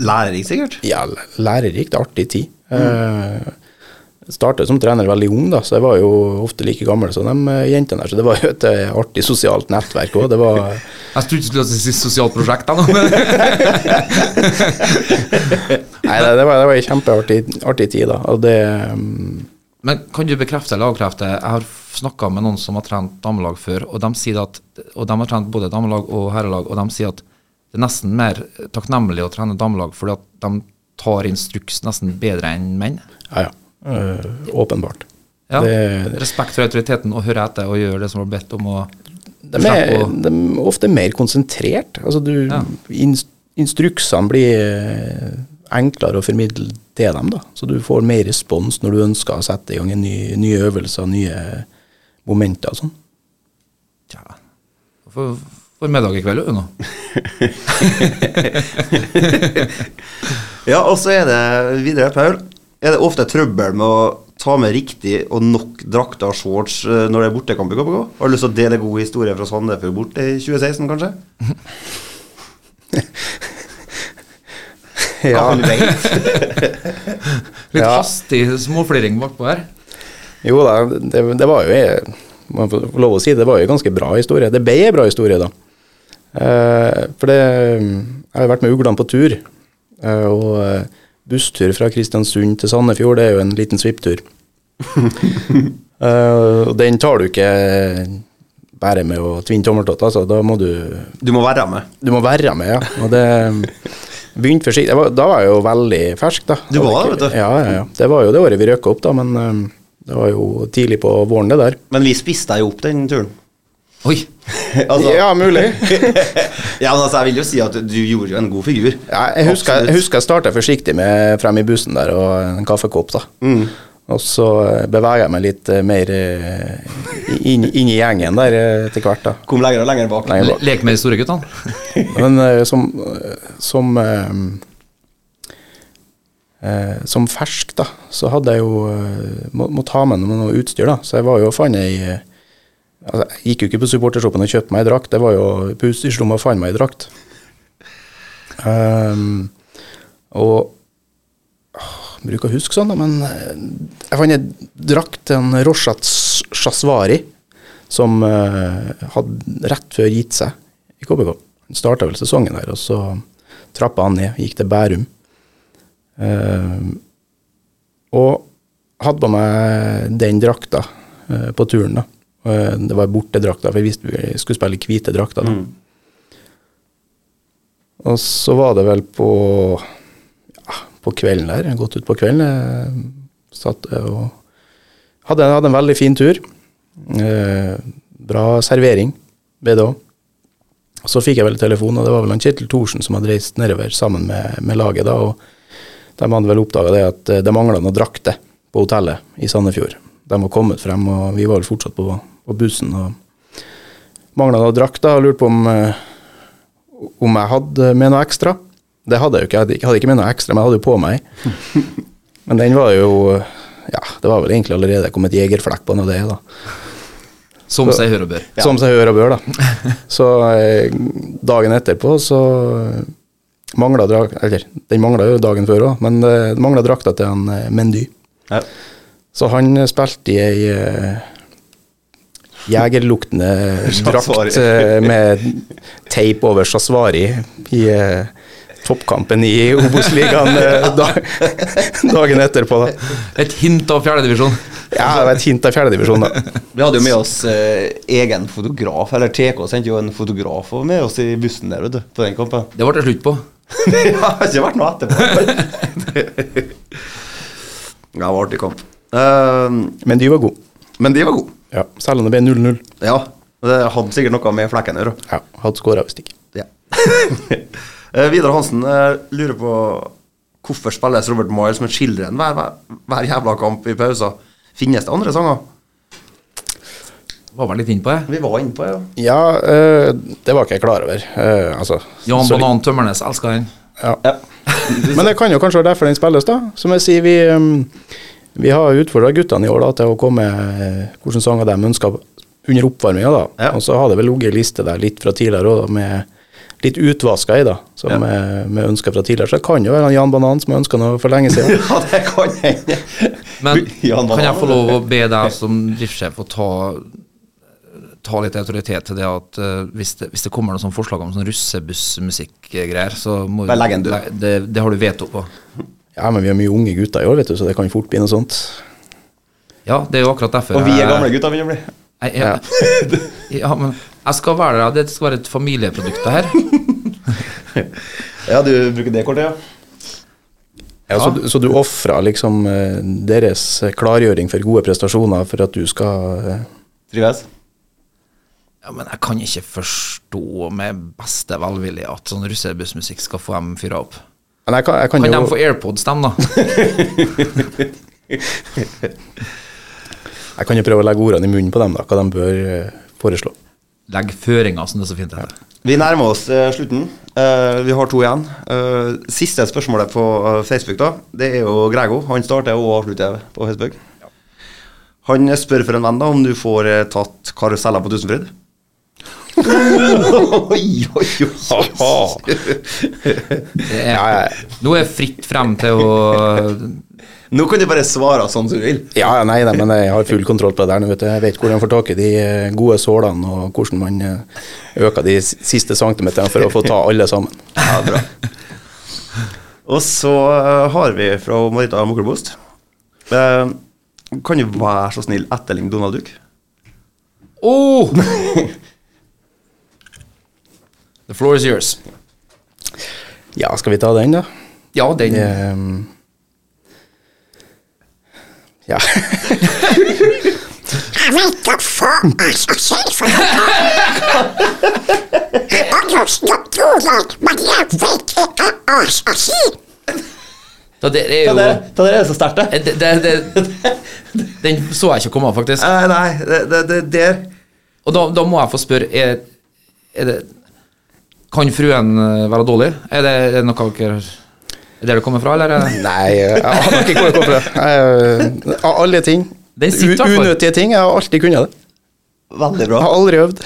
Lærerikt, sikkert. ja, lærerikt, artig tid. Mm. Startet som trener veldig ung, da, så jeg var jo ofte like gammel som de eh, jentene der. Så det var jo et eh, artig sosialt nettverk òg. Det var Jeg trodde du skulle si sosialt prosjekt. da, Nei, det, det var, det var en kjempeartig artig tid, da. Og det mm, Men kan du bekrefte eller avkrefte? Jeg har snakka med noen som har trent damelag før, og de sier at Og de har trent både damelag og herrelag, og de sier at det er nesten mer takknemlig å trene damelag fordi at de tar instruks nesten bedre enn menn. Ja, ja. Øh, åpenbart. Ja, Det- Respekt for autoriteten og høre etter og gjøre det som var bedt om De er, å- de er ofte mer konsentrert. Altså du, Ja. Instruksene blir eh, enklere å formidle til dem. da. Så du får mer respons når du ønsker å sette i gang en ny, nye øvelser, nye momenter og sånn. Tja, for, for middag i kveld, du nå. Ja, og så er det videre, Paul. Er det ofte trøbbel med å ta med riktig og nok drakter og shorts eh, når det er bortekamp i KBK? Har du lyst til å dele god historie fra Sandefjord borte i 2016, kanskje? Ja. Litt Ja. hastig småfliring bakpå her. Jo da, det, det var jo jeg må få få lov å si, det var jo en ganske bra historie. Det ble en bra historie, da. Eh, for det Jeg har vært med uglene på tur. eh, og eh, busstur fra Kristiansund til Sandefjord, det er jo en liten svipptur. uh, den tar du ikke bare med å tvinne tommeltott, altså. Da må du Du må være med. Du må være med, ja. Og det begynte forsiktig. Var- Da var jeg jo veldig fersk, da. Du var det, vet du. Ja, ja, ja. Det var jo det året vi røk opp, da, men um, det var jo tidlig på våren, det der. Men vi spiste deg jo opp den turen. Oi, altså, Ja, mulig. ja, men altså, jeg vil jo si at du gjorde jo en god figur. Ja, jeg husker, Absolutt. jeg husker jeg starta forsiktig med frem i bussen der og en kaffekopp. da. Mm. Og så eh, beveger jeg meg litt eh, mer eh, inn, inn i gjengen der etter hvert. da. Kom lenger og lenger bak. Lenger bak. Lek med de store guttene. Men som, som Som fersk, da, så hadde jeg jo må, må, ta med noe utstyr, da. Så jeg var jo og fant ei altså, Jeg gikk jo ikke på supportershoppen og kjøpte meg ei drakt, det var jo på utstyrslomma og fant meg ei drakt. Um, og bruker å huske sånn, da, men eh, jeg fant ei drakt til en Roshat Shaswari som uh, hadde rett før gitt seg i KBK. Han starta vel sesongen der, og så trappa han ned, gikk til Bærum. Eh, og hadde på meg den drakta uh, på turen, da. Eh, det var bortedrakta, for jeg visste vi skulle spille i hvite drakter. da. Og så var det vel på ja, på kvelden der, gått ut på kvelden, jeg satt og hadde, hadde en veldig fin tur. Eh, bra servering, ble det òg. Så fikk jeg vel telefon, og det var vel han Kjetil Thorsen som hadde reist nedover sammen med, med laget. da, og De hadde vel oppdaga det at eh, det mangla noen drakter på hotellet i Sandefjord. De var kommet frem, og vi var vel fortsatt på, på bussen. og Mangla noen drakta, og lurte på om, eh, om jeg hadde med noe ekstra. Det hadde jeg jo ikke, jeg hadde ikke- med noe ekstra, men jeg hadde jo på meg. Men den var jo Ja, det var vel egentlig allerede kommet jegerflekk på noe og det, da. Som seg hør og bør. Som seg hør og bør, da. Så eh, dagen etterpå så mangla drakt Eller, den mangla jo dagen før òg, men eh, det mangla drakta til han eh, Mendy. Ja. Så han eh, spilte i ei eh, jegerluktende drakt eh, med teip over Shaswari i eh, toppkampen i Obos-ligaen dag, dagen etterpå. Da. Et hint av fjerdedivisjon. Ja, det var et hint av fjerdedivisjon, da. Vi hadde jo med oss eh, egen fotograf, eller TK sendte jo en fotograf med oss i bussen der, vet du, på den kampen. Det ble det slutt på. det har ikke vært noe etterpå. ja, det var artig kamp. Uh, Men de var gode. men de var gode. Ja, selv om det ble 0-0. Ja, det hadde sikkert noe med flekken å gjøre. Ja, hadde skåra hvis ikke. Ja. Eh, Vidar Hansen eh, lurer på hvorfor spilles Robert Miles med Children hver, hver, hver jævla kamp i pauser. Finnes det andre sanger? Var vel litt innpå det. Vi var innpå det, ja. Ja, eh, det var ikke jeg klar over. Uh, altså, Jan Banan Tømmernes elsker den. Ja. ja. Men det kan jo kanskje være derfor den spilles, da. Som jeg sier, vi, um, vi har utfordra guttene i år da, til å komme med hvilke sanger de ønsker under oppvarminga. Ja. Og så har det vel ligget en liste der litt fra tidligere òg, med litt utvaska i, da, som Ja. er med ønsker fra tidligere. Så det kan jo være Jan Banan som har ønska noe for lenge siden. ja, det kan hende. Men Jan kan jeg få lov å be deg som driftssjef å ta, ta litt autoritet til det at uh, hvis, det, hvis det kommer noen sånn forslag om sånn russebussmusikk-greier, så må Bare legg en død. Det, det har du veto på. Ja, men vi har mye unge gutter i år, vet du, så det kan fort bli noe sånt. Ja, det er jo akkurat derfor Og vi er gamle gutter, begynner å bli. Jeg, jeg, ja, men jeg skal være der. Det skal være et familieprodukt, det her. Ja, du bruker det kortet, ja? Ja, så, du- så du ofrer liksom eh, deres klargjøring for gode prestasjoner for at du skal eh, Trives? Ja, men jeg kan ikke forstå med beste velvilje at sånn russebussmusikk skal få dem fyra opp. Men jeg kan, jeg kan, Kan de få AirPods, dem, da? Jeg kan jo prøve å legge ordene i munnen på dem, da, hva de bør eh, foreslå. Legg føringer, som det er så fint heter. Vi nærmer oss eh, slutten. Eh, vi har to igjen. Siste spørsmålet på Facebook, da. Det er jo Grego. Han starter og avslutter på Facebook. Han spør for en venn da om du får tatt karuseller på Tusenfryd. oi, oi, oi. Er, nå er fritt frem til å Nå kan du bare svare sånn som du vil. Ja, nei, nei, men jeg har full kontroll på det der vet du. Jeg vet hvordan jeg får tak i de eh, gode sålene, og hvordan man eh, øker de siste centimeterne for å få ta alle sammen. Ja, bra. Og så eh, har vi fra Marita Moklebost. Eh, kan du være så snill etterligne Donald Duck? Oh! The floor is yours. Ja, skal vi ta den, da? Ja, den Um, ja. Jeg vet da faen hva jeg skal si for noe. Jeg bare men jeg vet ikke hva jeg skal si. Da, det er jo det hva det er så sterkt, det? det, Den så jeg ikke komme, faktisk. Nei, nei, det, det, det der Og da, da må jeg få spørre Er, er det Kan fruen eh, være dårlig? Er det, er det noe dere Er det det kommer fra, eller? er Nei, jeg aner ikke hvor det kommer fra. Jeg- Av alle ting. Unøtige ting. Jeg har alltid kunnet det. Veldig bra. Jeg har aldri øvd.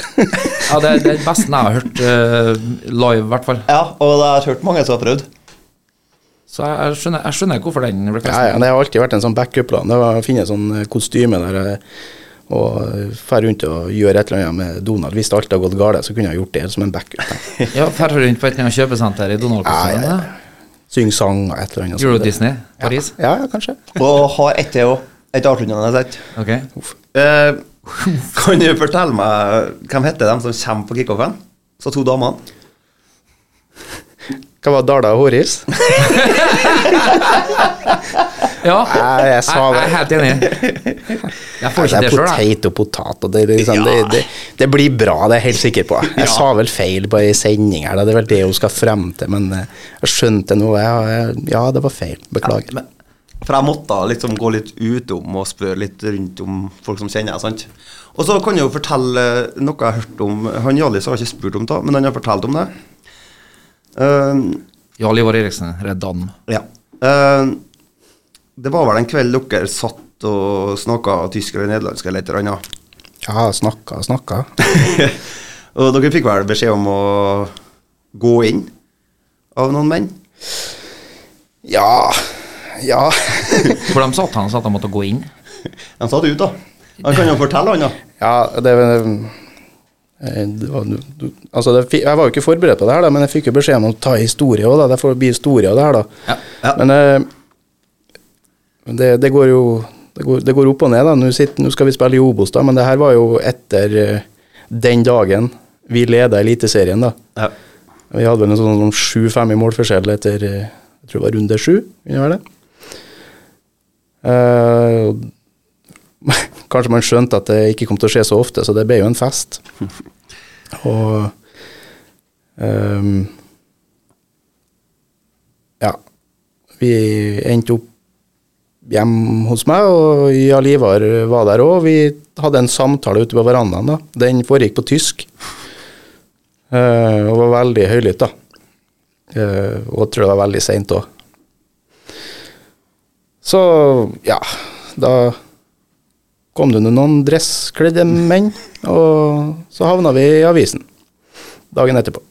Ja, det er det beste jeg har hørt uh, live, i hvert fall. Ja, og jeg har hørt mange som har prøvd. Så jeg, jeg, skjønner, jeg skjønner hvorfor den ble Ja, ja, det har alltid vært en sånn backup-plan. Det var å finne sånn eh, kostyme der og drar rundt og gjøre et eller annet med Donald. Hvis alt har gått galt, så kunne jeg gjort det som en backup. Ja, Drar rundt på et eller annet kjøpesenter i Donald-kostyme. ja, Syng sang og et eller annet. Euro Disney, Paris. Ja, ja, kanskje. Og har ett til òg. Et avsluttende sett. Okay. Uh, kan du fortelle meg hvem heter de som kommer på kickoffen? Så to damene. Hva var Dala og Håris? Ja, Jeg, jeg sa det. jeg er helt enig. Jeg får Det ikke det sjøl, jeg. potet og potet, og det, liksom, ja. det, det, det blir bra, det er jeg helt sikker på. Jeg sa vel feil på ei sending her, da. det er vel det hun skal frem til, men eh, jeg skjønte jeg, ja, det var feil. Beklager. For jeg måtte liksom gå litt utom og spørre litt rundt om folk som kjenner sant? Og så kan jeg jo fortelle noe jeg har hørt om Han Hjallis har ikke spurt om det, men han har fortalt om det. Eh, Jarl Ivar Eriksen, Redd Dam. ja. Uh, det var vel en kveld dere satt og snakka tysk eller nederlandsk eller et eller annet. Ja, snakka, snakka. og dere fikk vel beskjed om å gå inn av noen menn? Ja Ja. For de satt han sa at de måtte gå inn. De satt det ut, da. Han kan jo fortelle, han, da. ja det, det var, altså det, jeg var jo ikke forberedt på det her, da, men jeg fikk jo beskjed om å ta historie òg. Det får bli historie av det her, da. Ja. Ja. Men eh, det, det går jo det går, det går opp og ned. da. Nå, sitter, nå skal vi spille i Obos, da, men det her var jo etter eh, den dagen vi leda Eliteserien. da. Ja. Vi hadde vel en sånn sånn 7-5 i målforskjell etter eh, jeg tror det var runde 7. Kunne være det? Eh, og kanskje man skjønte at det ikke kom til å skje så ofte, så det ble jo en fest. Og um, Ja. Vi endte opp hjemme hos meg, og Jarl Ivar var der òg. Vi hadde en samtale ute på verandaen. da. Den foregikk på tysk. uh, og var veldig høylytt, da. Uh, og jeg tror det var veldig seint òg. Så ja, da kom det noen dresskledde menn, og så havna vi i avisen dagen etterpå.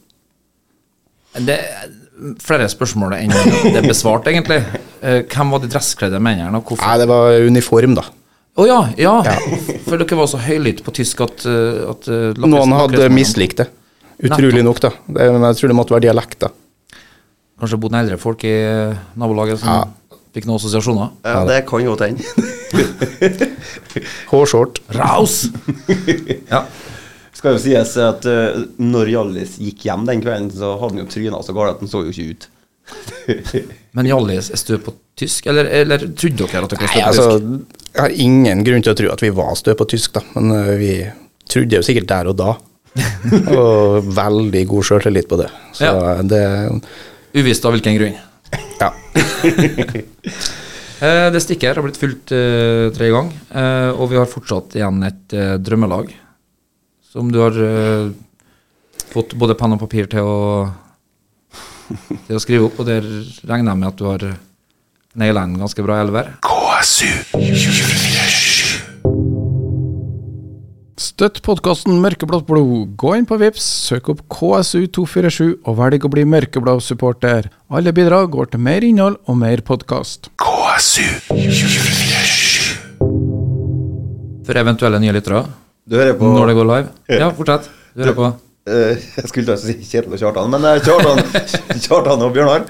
Det er flere spørsmål enn det er besvart, egentlig. Eh, Hvem var de dresskledde mennene, og hvorfor? Nei, det var uniform, da. Å ja, ja, For dere var så høylytte på tysk at, eh, at eh, Noen hadde mislikt det. Utrolig nok, da. Det, jeg tror det måtte være dialekt, da. Kanskje bodde eldre folk i nabolaget som fikk noen assosiasjoner? Ja, det kan godt hende. Hårshort. Raus! ja. Skal jo sies at uh, når Hjallis gikk hjem den kvelden, så hadde han jo tryna så galt at han så jo ikke ut. Men Hjallis stø på tysk, eller, eller trodde dere at dere var stø på tysk? altså, jeg har ingen grunn til å tro at vi var stø på tysk, da. Men uh, vi trodde jo sikkert der og da. og veldig god sjøltillit på det. Så Ja. det Uvisst av hvilken grunn. Ja. Eh, det stikket her har blitt fulgt uh, tre ganger, uh, og vi har fortsatt igjen et uh, drømmelag som du har eh, fått både penn og papir til å, til å skrive opp, og der regner jeg med at du har naila en ganske bra elver. Støtt podkasten Mørkeblått blod. Gå inn på Vips, søk opp KSU247 og velg å bli mørkeblå supporter. Alle bidrag går til mer innhold og mer podkast. KSU247 For eventuelle nye lyttere, Du hører på når det går live. Ja, fortsett. Du hører på. Eh, Jeg skulle til å si Kjetil og Kjartan, men er Kjartan, Kjartan og Bjørnar.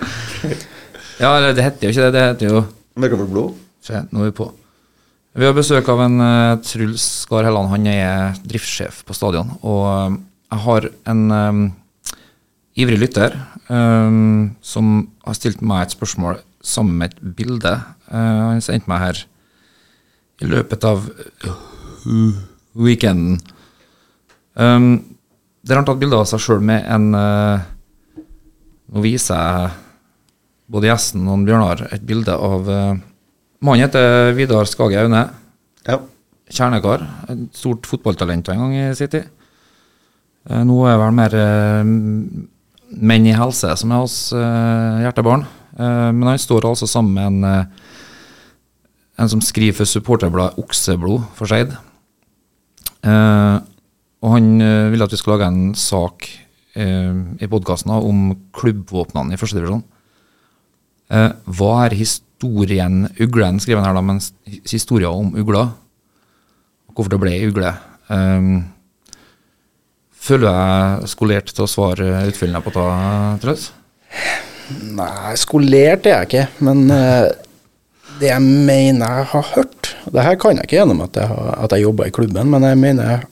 Ja, eller det heter jo ikke det. Det heter jo Mørkeblått blod. Se, nå er vi på. Vi har besøk av en uh, Truls Skar Helland. Han er driftssjef på stadion. Og eh, jeg har en um, ivrig lytter um, som har stilt meg et spørsmål sammen med et bilde. Uh, han sendte meg her i løpet av weekenden. Um, der har han tatt bilde av seg sjøl med en uh, Nå viser jeg både gjesten og Bjørnar et bilde av uh, Mannen heter Vidar Skage Aune. Ja. Kjernekar. Et stort fotballtalent en gang i sin tid. Eh, Nå er det vel mer eh, menn i helse som er hans eh, hjertebarn. Men han står altså sammen med en, en som skriver for supporterbladet Okseblod for Skeid. Og han ville vil at vi skal lage en sak i podkasten om klubbvåpnene i førstedivisjon. divisjon. hva er historien Uglen skriver han her da, men historien om ugla? Hvorfor det ble ugle? Um, føler deg skolert til å svare utfyllende på det, Trøs? Nei, skolert er jeg ikke, men uh, det jeg mener jeg har hørt Det her kan jeg ikke gjennom at jeg, har- at jeg jobba i klubben, men jeg mener jeg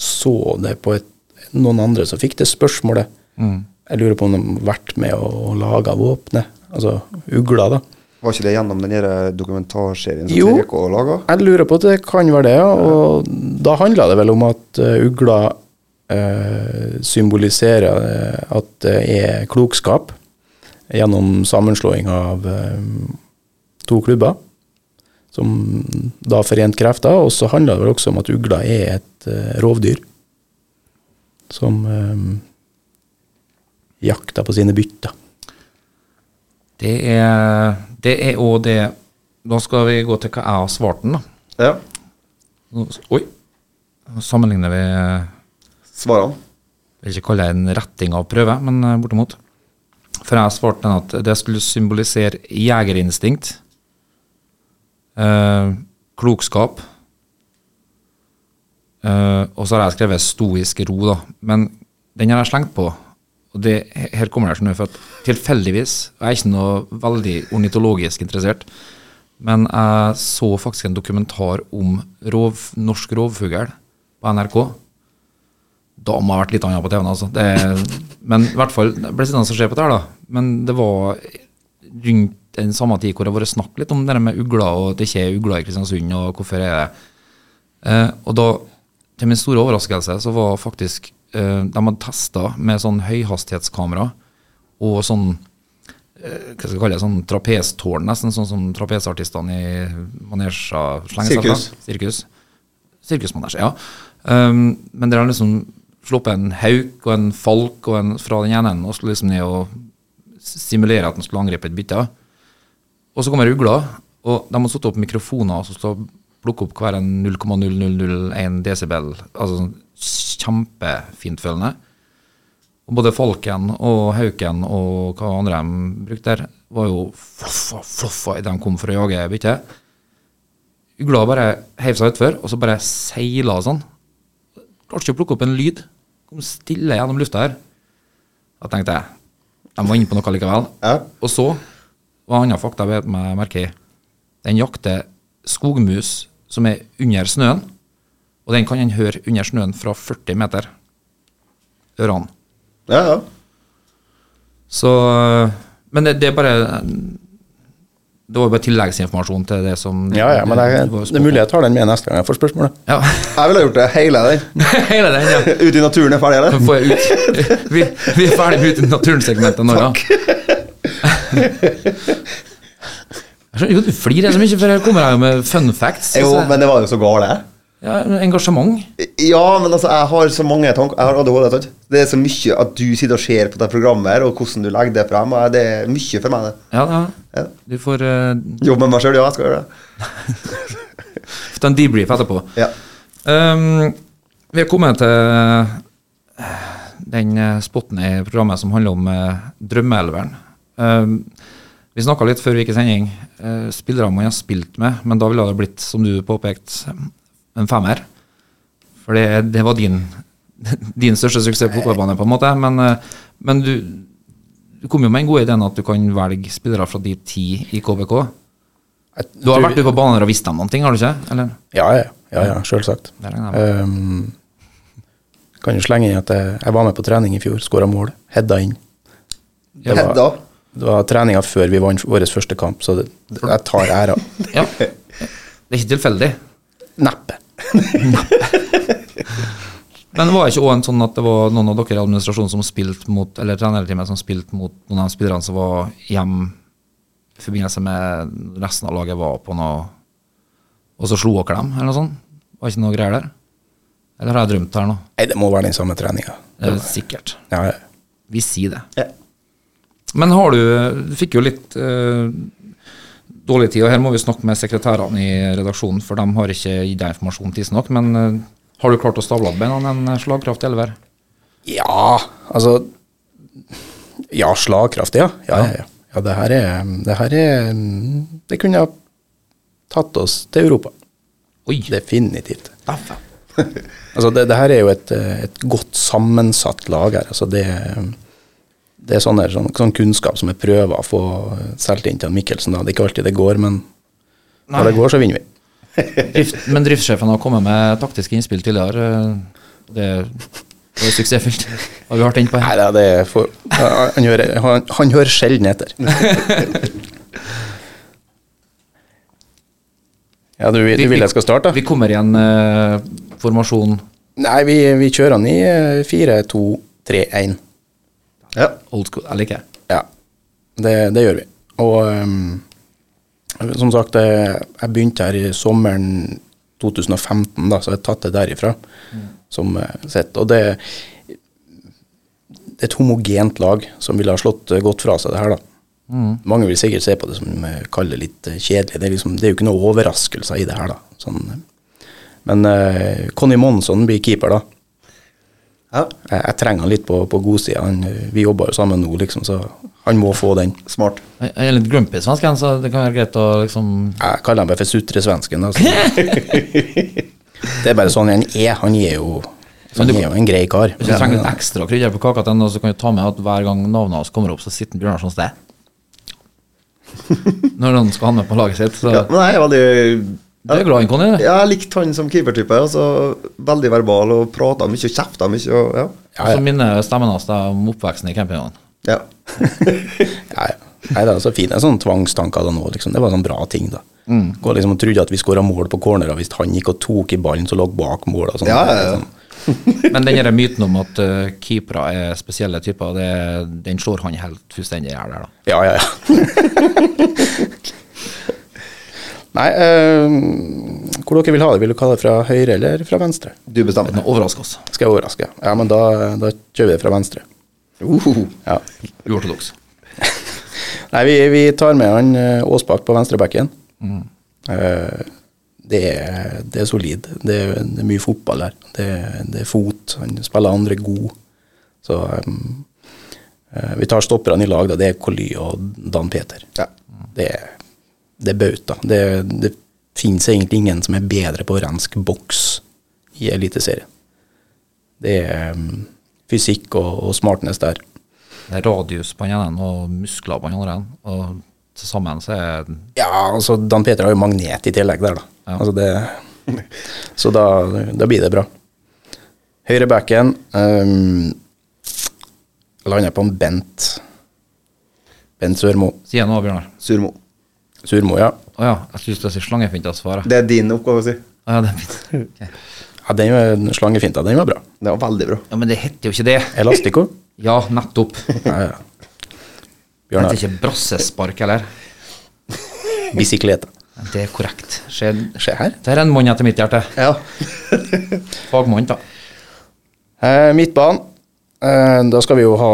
så det på et, noen andre som fikk det spørsmålet. Jeg lurer på om de har vært med og laga våpenet, altså ugla, da. Var ikke det gjennom den dokumentarserien som Jo. TRK laga? Jeg lurer på at det kan være det, ja. Og da handla det vel om at eh, ugla eh, symboliserer eh, at det er klokskap gjennom sammenslåing av eh, to klubber, som da forent krefter. Og så handler det vel også om at ugla er et eh, rovdyr som eh, jakter på sine bytter. Det er det er òg det Da skal vi gå til hva jeg har svart den, da. Ja. Nå- Oi. Nå sammenligner vi Svarene. Jeg vil ikke kalle det en retting av prøve, men eh, bortimot. For jeg har svart den at det skulle symbolisere jegerinstinkt, eh, klokskap, eh, og så har jeg skrevet stoisk ro, da. Men den har jeg slengt på. Og det, her kommer det sånn for at tilfeldigvis, jeg er ikke noe veldig ornitologisk interessert, men jeg så faktisk en dokumentar om rov, norsk rovfugl på NRK. Da må jeg ha vært litt annet på TV-en, altså. Det, men i hvert fall, det ble sittende og se på det her, da. Men det var rundt den samme tid hvor det har vært snakk litt om det med ugler, og at det ikke er ugler i Kristiansund, og hvorfor er det eh, Og da, til min store overraskelse, så var faktisk eh, De hadde testa med sånn høyhastighetskamera og sånn eh, hva skal jeg kalle det, sånn trapestårn, nesten sånn som trapesartistene i manesja. Sirkus. Sirkus. Sirkusmanesje, ja. Um, men der har liksom sluppet en hauk og en falk og en fra den ene enden og skulle liksom ned og simulere at den skulle angripe et bytte. Og så kommer ugla, og de har satt opp mikrofoner som skal plukke opp hver en 0,0001 desibel. Altså sånn kjempefintfølende. Og både falken og hauken og hva andre de brukte der, var jo floffa, floffa idet de kom for å jage byttet. Ugla bare heiv seg utfor, og så bare seila sånn. Klarte ikke å plukke opp en lyd. Kom stille gjennom lufta her. Da tenkte jeg de var inne på noe likevel. Ja. Og så var andre fakta jeg bet meg merke i. Den jakter skogmus som er under snøen, og den kan en høre under snøen fra 40 meter. Ørene. Ja, ja. Så Men det, det er bare Det var bare tilleggsinformasjon til det som Ja, ja, men det det er mulig jeg tar den med neste gang jeg får spørsmålet. Ja. Jeg ville gjort det hele den. Hele den, ja. Ute i naturen er ferdig, eller? får jeg ut. Vi, vi er ferdig med ut i naturen-segmentet nå, ja. Jeg skjønner at du flirer så mye, for jeg kommer her med fun facts. Jo, men det var jo så gale. Ja, engasjement. Ja, men altså, jeg har så mange tanker Jeg har ADHD, sant? Det er så mye at du sitter og ser på det programmet her, og hvordan du legger det frem. og Det er mye for meg, det. Ja, ja. Ja. Du får uh, Jobbe med meg sjøl, ja, jeg skal gjøre det. ta en debrief etterpå. Ja. Um, vi har kommet til eh, den eh, spotten i programmet som handler om uh, drømmeelveren. Um, vi snakka litt før vi gikk i sending. Uh, spillere man har spilt med, men da ville det blitt, som du påpekte, en femmer. For det, det var din, din største suksess på fotballbanen, på en måte. Men, eh, men du, du kom jo med en god idé at du kan velge spillere fra de ti i KBK. Du har vært ute på banen og visst dem noen ting, har du ikke? Eller? Ja, ja, ja, ja selvsagt. Um, kan jo slenge inn at jeg, jeg var med på trening i fjor, skåra mål, heada inn. Det var, Hedda. det var treninga før vi vant vår første kamp, så det, jeg tar æra. Ja. Det er ikke tilfeldig. Neppe. Men det var ikke en sånn at det var noen av dere i administrasjonen som spilte mot, eller trenerteamet som spilte mot noen av de spillerne som var hjemme i forbindelse med resten av laget var på noe Og så slo dere dem, eller noe sånt? Var ikke noe greier der? Eller har jeg drømt her nå? Nei, det må være den samme treninga. Er sikkert. Ja, ja. Vi sier det. Ja. Men har du Du fikk jo litt eh, dårlig tid, og her må vi snakke med sekretærene i redaksjonen, for de har ikke gitt deg informasjon tidsnok. Men eh, har du klart å stable opp beina en slagkraftig elver? Ja, altså Ja, slagkraftig, ja. Ja, ja, ja. ja det her er Det her er Det kunne ha tatt oss til Europa. Oi! Definitivt. Altså det, det her er jo et, et godt sammensatt lag her. Altså det, det er sånne, sånn, sånn kunnskap som jeg prøver å få solgt inn til Mikkelsen. Da. Det er ikke alltid det går, men når det går, så vinner vi. Drift, men driftssjefen har kommet med taktiske innspill tidligere. Det, det er suksessfullt. Har vi hørt inne på Nei, det er for, han, hører, han, han hører sjelden etter. Ja, du, du vil jeg skal starte? Vi kommer i en uh, formasjon Nei, vi, vi kjører den i eh, 4-2-3-1. Ja. old school. Jeg liker det. Ja, det, det gjør vi. Og um, som sagt, jeg, jeg begynte her i sommeren 2015, da, så jeg har tatt det derifra som eh, sett. Og det, er et homogent lag som ville ha slått eh, godt fra seg det her, da. Mange vil sikkert se på det som eh, kaller det litt eh, kjedelig. Det er, liksom, det er jo ikke noen overraskelser i det her, da. Sånn, eh. men uh, Conny Monsson blir keeper, da. Ja. Jeg, jeg trenger han litt på, på godsida. Eh, Vi jobber jo sammen nå, liksom, så han må få den. Smart. Jeg er litt grumpy svensk, så det kan være greit å liksom Jeg kaller han bare for sutresvensken. Altså. det er bare sånn han er. Han er jo, han er jo en grei kar. Hvis du trenger litt ekstra krydder på kaka til så kan du ta med at hver gang navnet hans kommer opp, så sitter Bjørnar sånn sted. Når han skal ha med på laget sitt. Så Ja, nei, det veldig du er glad i Conny? Jeg likte han som keepertype. Altså, veldig verbal og prata mye og kjefta mye. Og, ja. Ja, Så minner stemmen hans deg om oppveksten i campingvogn. Ja. Ja, ja. Nei, det er så fine sånne tvangstanker da nå, liksom. Det var sånn bra ting, da. Gå liksom og trodde at vi skåra mål på cornerer hvis han gikk og tok i ballen som lå bak mål. Sånn. Ja, ja, ja. Sånn. Men den myten om at uh, keepere er spesielle typer, det, den slår han helt fullstendig i hjel der, da. Ja, ja, ja. Nei, eh, hvor dere vil ha det? Vil du ha det fra høyre eller fra venstre? Du bestemmer. Den overrasker oss. Skal jeg overraske? Ja, men da, da kjører vi det fra venstre. Uh, Ja. Uortodoks. Nei, vi, vi tar med han eh, Aasbakk på venstrebacken. Eh, det, er, det er solid. Det er, det er mye fotball her. Det, det er fot. Han spiller andre god. Så um, eh, vi tar stopperne i lag, da. Det er Coly og Dan Peter. ja. Det, er- det er bauta. Det, det finnes egentlig ingen som er bedre på å renske boks i Eliteserien. Det er um, fysikk og, og smartness der. Det er radius på den ene og muskler på den andre. Og til sammen så er Ja, altså Dan Peter har jo magnet i tillegg der, da. Ja. Altså det, så da, da blir det bra. Høyre backen um, lander på en Bent. Bent Sørmo. Si noe, Bjørnar. Surmo. Surmo, ja. Å ja, jeg syns det er slangefint å svarer. Det er din oppgave å si. Å ja, det er mitt. Okay. ja den var slangefinta, den var bra. Det var veldig bra. Ja, men det heter jo ikke det. Elastico. Ja, nettopp. Ja, ja. Det heter ikke brassespark eller? Bicycleta. Det er korrekt. Se, Se her. det er en mann etter mitt hjerte. Ja. Fagmann, da. Eh, midtbanen. Eh, da skal vi jo ha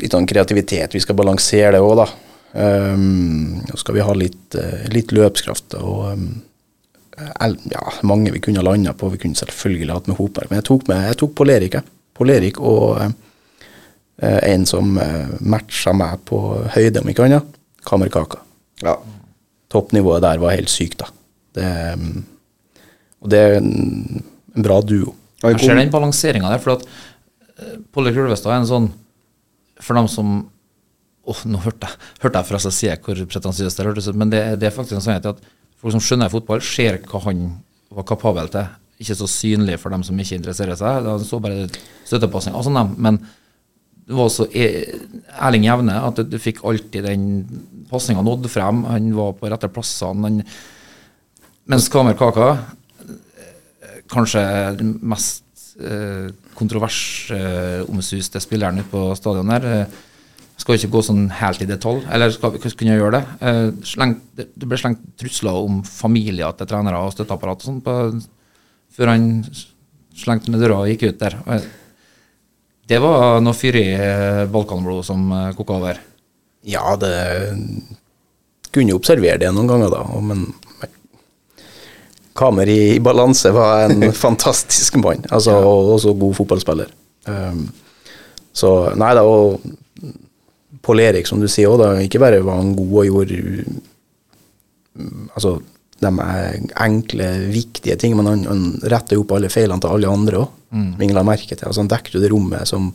litt sånn kreativitet. Vi skal balansere det òg, da. Um, så skal vi ha litt, eh, litt løpskraft og um, ja, mange vi kunne ha landa på. Vi kunne selvfølgelig hatt med Hopberg, men jeg tok, med, jeg tok Polerik. jeg. Polerik og eh, en som uh, matcha meg på høyde, om ikke annet. Kamerkaka. Ja. Toppnivået der var helt sykt, da. Det, um, og det er en, en bra duo. Jeg ser den balanseringa der, for at Polly Kulvestad er en sånn For dem som Åh, nå hørte jeg, hørte jeg fra seg side hvor pretensiøst det hørtes ut, men det, det er faktisk en sannhet at folk som skjønner fotball, ser hva han var kapabel til. Ikke så synlig for dem som ikke interesserer seg. Han så bare støttepasning Altså, men det var også e- Erling Jevne, at du fikk alltid den pasninga nådd frem. Han var på rette plassene. Han, mens Kamer Kaka kanskje den mest eh, kontroversomsuste spilleren ute på stadion her. Eh, skal ikke gå sånn helt i detalj, eller skal vi kunne gjøre det? Eh, slengt, det, ble slengt trusler om familier til trenere og støtteapparat og sånn på- før han slengte ned døra og gikk ut der. Det var noe fyrig eh, balkanblod som eh, koka over. Ja, det kunne jo observere det noen ganger, da. Men Kamer i, i balanse var en fantastisk mann, altså, og også god fotballspiller. Um, så nei da, og Pål Erik, som du sier òg, da. Ikke bare var han god og gjorde mm, altså, de enkle, viktige ting, men han, han retta jo opp alle feilene til alle andre òg. Mm. Ingen la merke til. Altså, han dekket jo det rommet som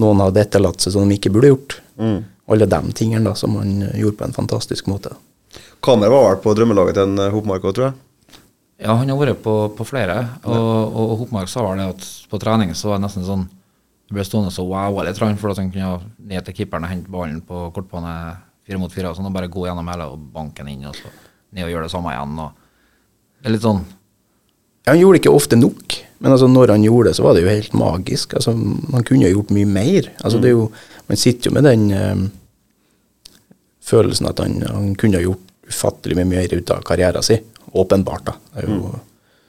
noen hadde etterlatt seg som de ikke burde gjort. Alle de tingene da, som han gjorde på en fantastisk måte. Kamera var vel på drømmelaget til en eh, Hopmark òg, tror jeg. Ja, han har vært på, på flere, og, og Hopmark sa vel det at på trening så var det nesten sånn ble stående så wow litt, for at han kunne ned til keeperen og hente ballen på kortbane fire mot fire, og sånn, og bare gå gjennom hele og banke den inn, og så ned og gjøre det samme igjen. Det er litt sånn Ja, han gjorde det ikke ofte nok, men altså, når han gjorde det, så var det jo helt magisk. Altså, man kunne jo gjort mye mer. Altså, det er jo, man sitter jo med den øh, følelsen at han, han kunne ha gjort ufattelig mye mer ut av karrieren sin. Åpenbart, da. Det er jo,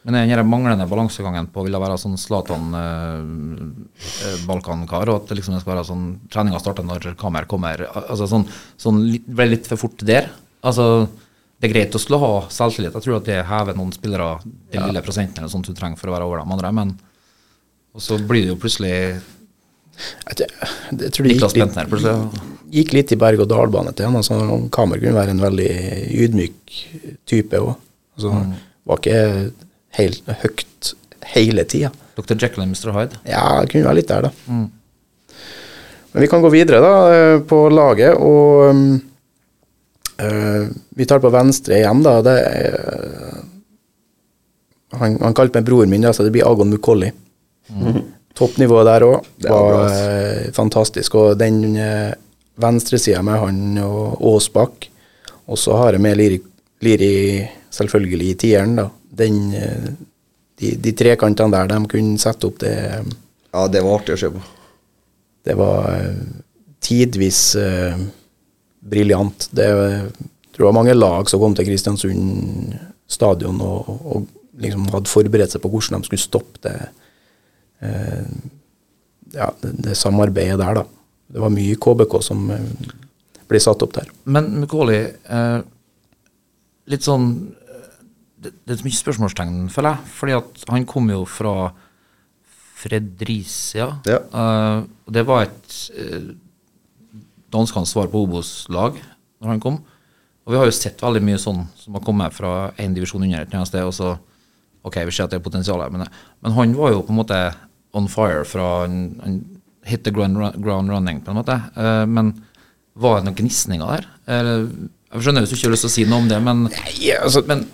Men den manglende balansegangen på vil det være sånn Zlatan-balkankar, og at det liksom skal være sånn treninga starter når kameraet kommer. Altså sånn, sånn litt, ble litt for fort der. Altså, det er greit å slå ha selvtillit. Jeg tror at det hever noen spillere den lille prosenten eller sånt du trenger for å være over dem andre, men og så blir det jo plutselig jeg, jeg tror det gikk litt, gikk litt i berg-og-dal-bane til han. Altså, Kamer kunne være en veldig ydmyk type òg. Altså, Var ikke helt høyt hele tida. Dr. Jekyll og Mr. Hyde. Ja, det kunne være litt der, da. Men vi kan gå videre da, eh, på laget, og eh, vi tar på venstre igjen, da. Det er, han, han kalte meg broren min, da, så det blir Agon Mukolli. Toppnivået der òg var bra, var eh, fantastisk. Og den uh, venstresida med han og Aasbakk, og så har jeg med Liri, Liri selvfølgelig i tieren, da. Den, eh, de, de trekantene der, de kunne sette opp det Ja, det var artig å se på. det var eh, tidvis eh, briljant. Det jeg tror det var mange lag som kom til Kristiansund stadion og, og liksom hadde forberedt seg på hvordan de skulle stoppe det, eh, ja, det, det samarbeidet der, da. Det var mye KBK som eh, ble satt opp der. Men Mukoli, eh, litt sånn eh, det, det er mye spørsmålstegn, føler jeg. Fordi at han kom jo fra Fredricia. Ja. Uh, det var et uh, danskenes svar på Obos-lag når han kom. Og vi har jo sett veldig mye sånn som har kommet fra én divisjon under et annet sted, og så Ok, vi ser at det er potensial her, men, men han var jo på en måte on fire fra han, han hit the ground, ground running, på en måte. Uh, men var det noen gnisninger der? Eller, jeg skjønner hvis du ikke har lyst til å si noe om det, men, altså, men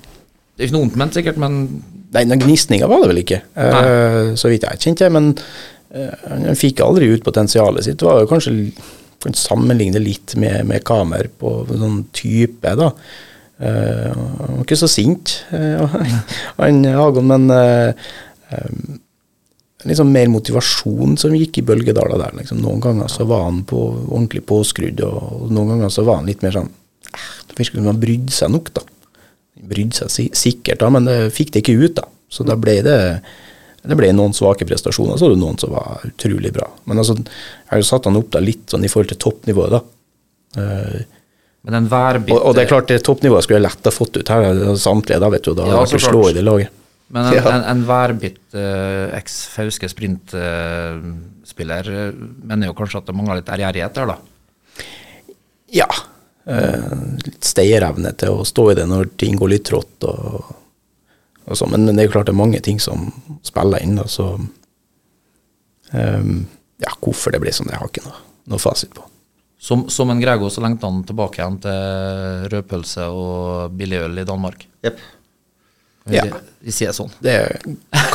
Det er ikke noe vondt ment, sikkert, men Nei, noen gnisninger var det vel ikke, uh, så vidt jeg kjente. Men eh, han fikk aldri ut potensialet sitt. Det var jo kanskje kan sammenligne litt med, med Kamer på sånn type, da. Eh, han var ikke så sint, han Hagon, men eh, liksom mer motivasjon som gikk i bølgedaler der. Liksom. Noen ganger så var han på, ordentlig påskrudd, og noen ganger så var han litt mer sånn eh, Det virker som han brydde seg nok, da. Brydde seg si sikkert, da, men det fikk det ikke ut, da. Så da ble det det ble noen svake prestasjoner, så var det noen som var utrolig bra. Men altså, jeg har jo satt han opp da litt sånn i forhold til toppnivået, da. Uh, Men en værbit og, og det er klart, det toppnivået skulle jeg lett ha fått ut her, er samtlige, da vet du, da Ja, vært å slå i det laget. Men en, Ja. en, en værbitt uh, eks-Fauske sprintspiller uh, mener jo kanskje at det mangler litt ærgjerrighet der, da. Ja. Eh, litt stayerevne til å stå i det når ting går litt trått og, og så. Men, men det er jo klart det er mange ting som spiller inn, da, så um, Ja, hvorfor det blir sånn, det har ikke noe, noe fasit på. Som, som en Grego så lengta han tilbake igjen til rødpølse og billig øl i Danmark. Yep. Vi, Ja. vi sier sånn. Det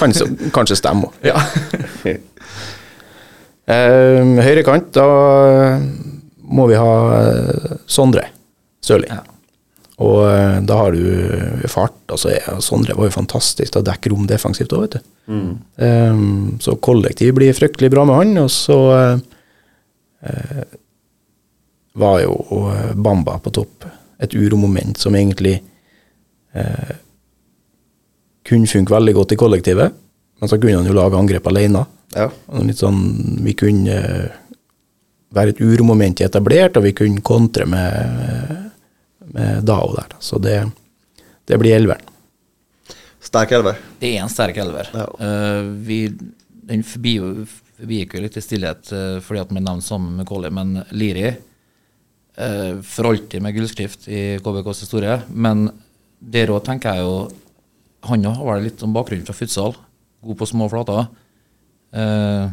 kan så, kanskje stemme òg. Ja. Eh, Høyrekant, da må vi ha eh, Sondre Sørli. Ja. Og eh, da har du fart. altså Sondre var jo fantastisk til å dekke rom defensivt òg, vet du. Eh, så kollektiv blir fryktelig bra med han. Og så eh, var jo Bamba på topp. Et uromoment som egentlig uh, kunne funke veldig godt i kollektivet, men så kunne han jo lage angrep alene. Ja. Litt sånn, vi kunne være et uromoment i etablert, og vi kunne kontre med, med Dao der. Så det, det blir elveren. Sterk elver. Det er en sterk elver. Ja. Uh, vi, den forbi, forbigikk jo litt i stillhet uh, fordi at vi nevnte sammen med Collie, men Liri uh, for alltid med gullskrift i KBKs historie. Men der òg tenker jeg jo Han òg har vel litt om bakgrunnen fra futsal. God på små flater. Uh,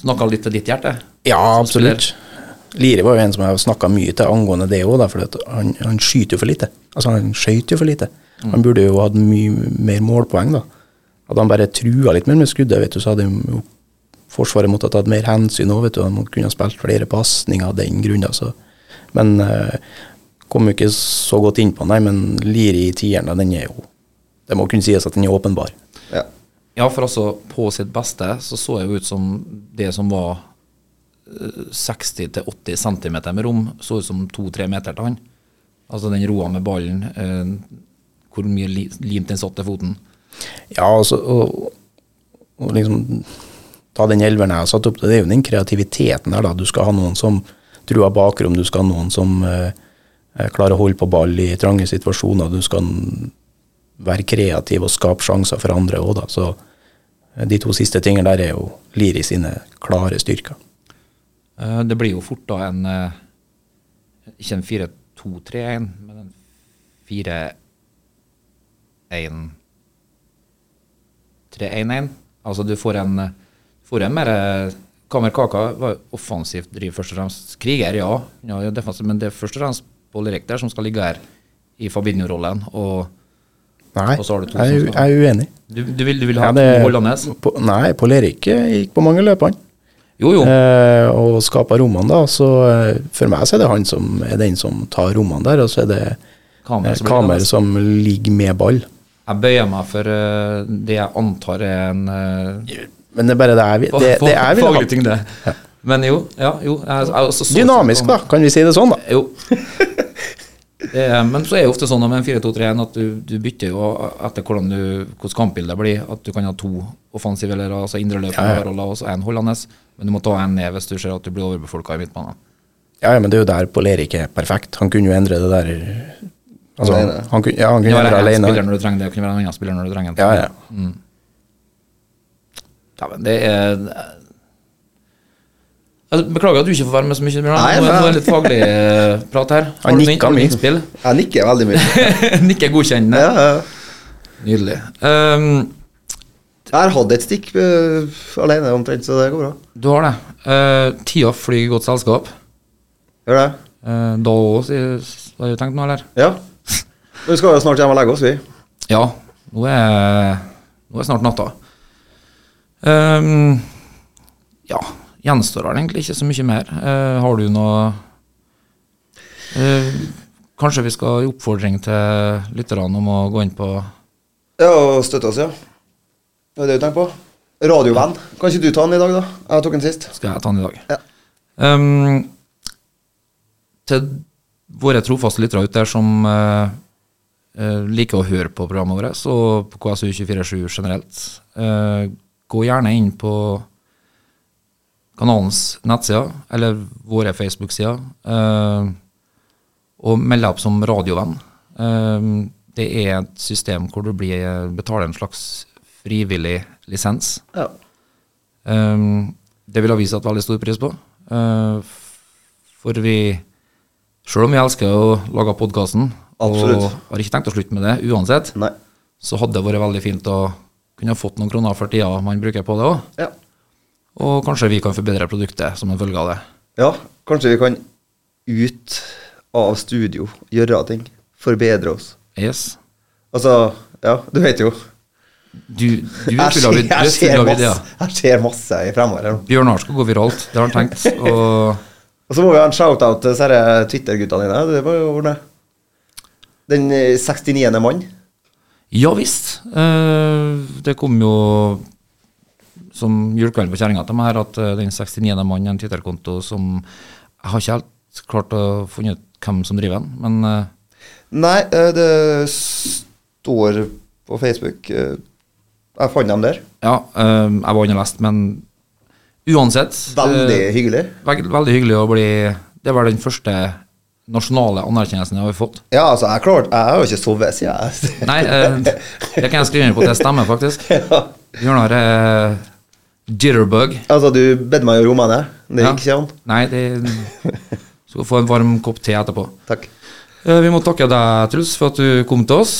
Snakka litt til ditt hjerte? Ja, absolutt. Liri var jo en som jeg snakka mye til angående det òg, for han, han skyter jo for lite. Altså Han skøyt jo for lite. Han burde jo hatt mye mer målpoeng, da. Hadde han bare trua litt mer med skuddet, vet du, så hadde jo Forsvaret måttet ha tatt mer hensyn òg, vet du. Han kunne ha spilt flere pasninger av den grunn. Altså. Men eh, kom jo ikke så godt inn på, nei. Men Liri i tieren, den er jo Det må kunne sies at den er åpenbar. Ja. Ja, for altså, på sitt beste så så jeg jo ut som det som var eh, 60-80 cm med rom, så ut som 2-3 meter til han. Altså den roa med ballen, eh, hvor mye li limt den satt til foten. Ja, altså, og, og liksom ta den elveren jeg har satt opp, det er jo den kreativiteten der, da. Du skal ha noen som truer bakrom, du skal ha noen som eh, klarer å holde på ball i trange situasjoner, du skal være kreativ og skape sjanser for andre òg, da. Så eh, de to siste tingene der er jo Liri sine klare styrker. Eh, det blir jo fort da en eh, Ikke en 4-2-3-1, men en 4-1-3-1-1. Altså du får en, får en mer kamerkaka Kamer Kaka var offensivt driv først og fremst. Kriger, ja, ja men det er først og fremst Pål Erik der som skal ligge her i Fabinho-rollen. Og Nei, Og så har du to jeg, som skal- jeg er uenig. du, du, vil, du vil ha Ja, det- på, nei, Pål Erik eh, gikk på mange løp, han. Jo, jo. Eh, og skapa rommene, da. Så eh, for meg så er det han som er den som tar rommene der, og så er det Kamer eh, som Kamer som ligger med ball. Jeg bøyer meg for uh, det jeg antar er en uh, Men det er bare det jeg, det, det jeg vil ha. Faglig Ja. Men jo, ja, jo. Jeg, jeg, også så- Dynamisk, da, kan vi si det sånn, da. Jo. Det er, men så er det ofte sånn med en 4-2-3-1 at du, du bytter jo etter hvordan, du, hvordan kampbildet blir. At du kan ha to offensive eller altså indreløpere Ja, og så en holdende. Men du må ta en ned hvis du ser at du blir overbefolka i midtbanen. Ja, ja, men det er jo der Pål Erik er perfekt. Han kunne jo endre det der altså, Alene. han kunne, Ja, han kunne endre alene. spiller når du trenger det, og kunne være en annen spiller når du trenger det. Ja, ja. Mm. ja men det er altså, Beklager at du ikke får være med så mye. Bjørn. Nei, Nå er det litt faglig eh, prat her. Har du mye. innspill? Jeg nikker veldig mye. Nikker godkjennende. Ja, ja. Nydelig. Um, Jeg har hatt et stikk uh, alene omtrent, så det går bra. du har det. Uh, tida flyr i godt selskap. Gjør det? Uh, da òg, har du tenkt noe, eller? Ja. Vi skal jo snart hjem og legge oss, vi. Ja. Nå er, nå er snart natta. Um, ja, gjenstår vel egentlig ikke så mye mer. Uh, har du noe uh, Kanskje vi skal gi oppfordring til lytterne om å gå inn på Ja, og støtte oss, ja. Det er det du tenker på? Radiovenn. Kan ikke du ta den i dag, da? Jeg tok den sist. Skal jeg ta den i dag? Ja. Um, til våre trofaste lyttere ute der som uh, liker å høre på programmet vårt, og på KSU247 generelt, gå gjerne inn på kanalens nettsider, eller våre Facebook-sider, eh, og melde opp som radiovenn. Eh, det er et system hvor du blir, betaler en slags frivillig lisens. Ja. Um, det vil avisa et veldig stor pris på. For vi, selv om vi elsker å lage podkasten, og har ikke tenkt å slutte med det uansett, Nei. så hadde det vært veldig fint å kunne fått noen kroner for tida man bruker på det òg. Ja. Og kanskje vi kan forbedre produktet som en følge av det. ja. Kanskje vi kan ut av studio, gjøre ting, forbedre oss. Yes. Altså, ja, du vet jo. Du, du Jeg ser, jeg er ser masse, jeg ser masse i fremover. Bjørnar skal gå viralt, det har han tenkt. Og Og så må vi ha en shout-out til disse Twitter-guttene dine. Det var jo ordne. Den eh, 69. mann. Ja visst. Eh, det kom jo som julekveld for kjerringa til meg her at eh, den 69. mann er en Twitter-konto som Jeg har ikke helt klart å finne ut hvem som driver den, men eh, Nei, eh, det står på Facebook. Jeg fant dem der. ja, jeg var underlest, men uansett Veldig hyggelig. veld, Veldig hyggelig å bli Det var den første nasjonale anerkjennelsen jeg har fått. Ja, altså, jeg, klart, jeg har jo ikke sovet siden jeg Nei, det kan jeg skrive inn på at det stemmer, faktisk. ja. Bjørnar er jitterbug. Altså, du bedde meg å roe meg ned. Det gikk ikke an. Nei, det skal få en varm kopp te etterpå. Takk. Eh, Vi må takke deg, Truls, for at du kom til oss.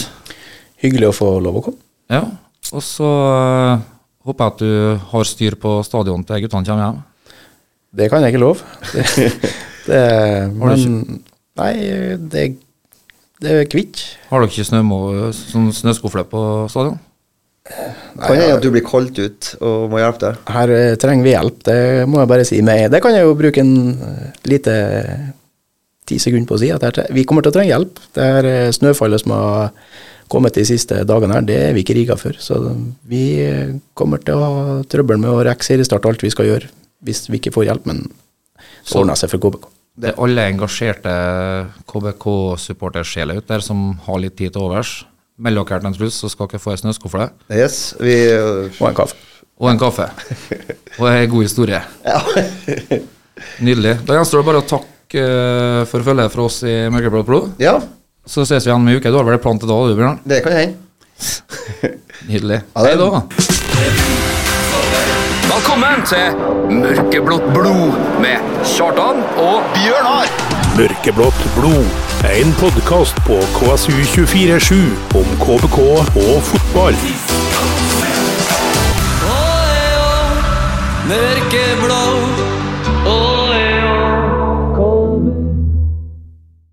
Hyggelig å få lov å komme. Ja, Og så eh, håper jeg at du har styr på stadion til guttene kommer hjem. Det kan jeg ikke love. Det, det, men Nei, det, det er kvitt. Har dere ikke snø, sånn snøskufle på stadion? Kan hende at du blir kalt ut og må hjelpe deg. Her eh, trenger vi hjelp, det må jeg bare si. Men det kan jeg jo bruke en eh, lite ti sekunder på å si. At her, vi kommer til å trenge hjelp. Det her eh, snøfallet som har kommet de siste dagene her, det er vi ikke rigga for. Så vi kommer til å ha trøbbel med å rekke seriestart alt vi skal gjøre, hvis vi ikke får hjelp. Men det ordner seg for KBK. Det er alle engasjerte KBK-supportersjeler ute der som har litt tid til overs. Dere en Truls, så skal dere få ei snøskufle. Yes, vi Og en kaffe. Og en kaffe. Og ei god historie. Ja. Nydelig. Da gjenstår det bare å takke eh, for følget fra oss i Mørkeblått blod. Ja, Så ses vi igjen om ei uke. Du har vel en plan til da, du, Bjørn? det kan hende. Nydelig. Ja, det- Hei da. Velkommen til Mørkeblått blod med Kjartan og Bjørnar. Mørkeblått blod. En podkast på KSU247 om KBK og fotball. Mørkeblå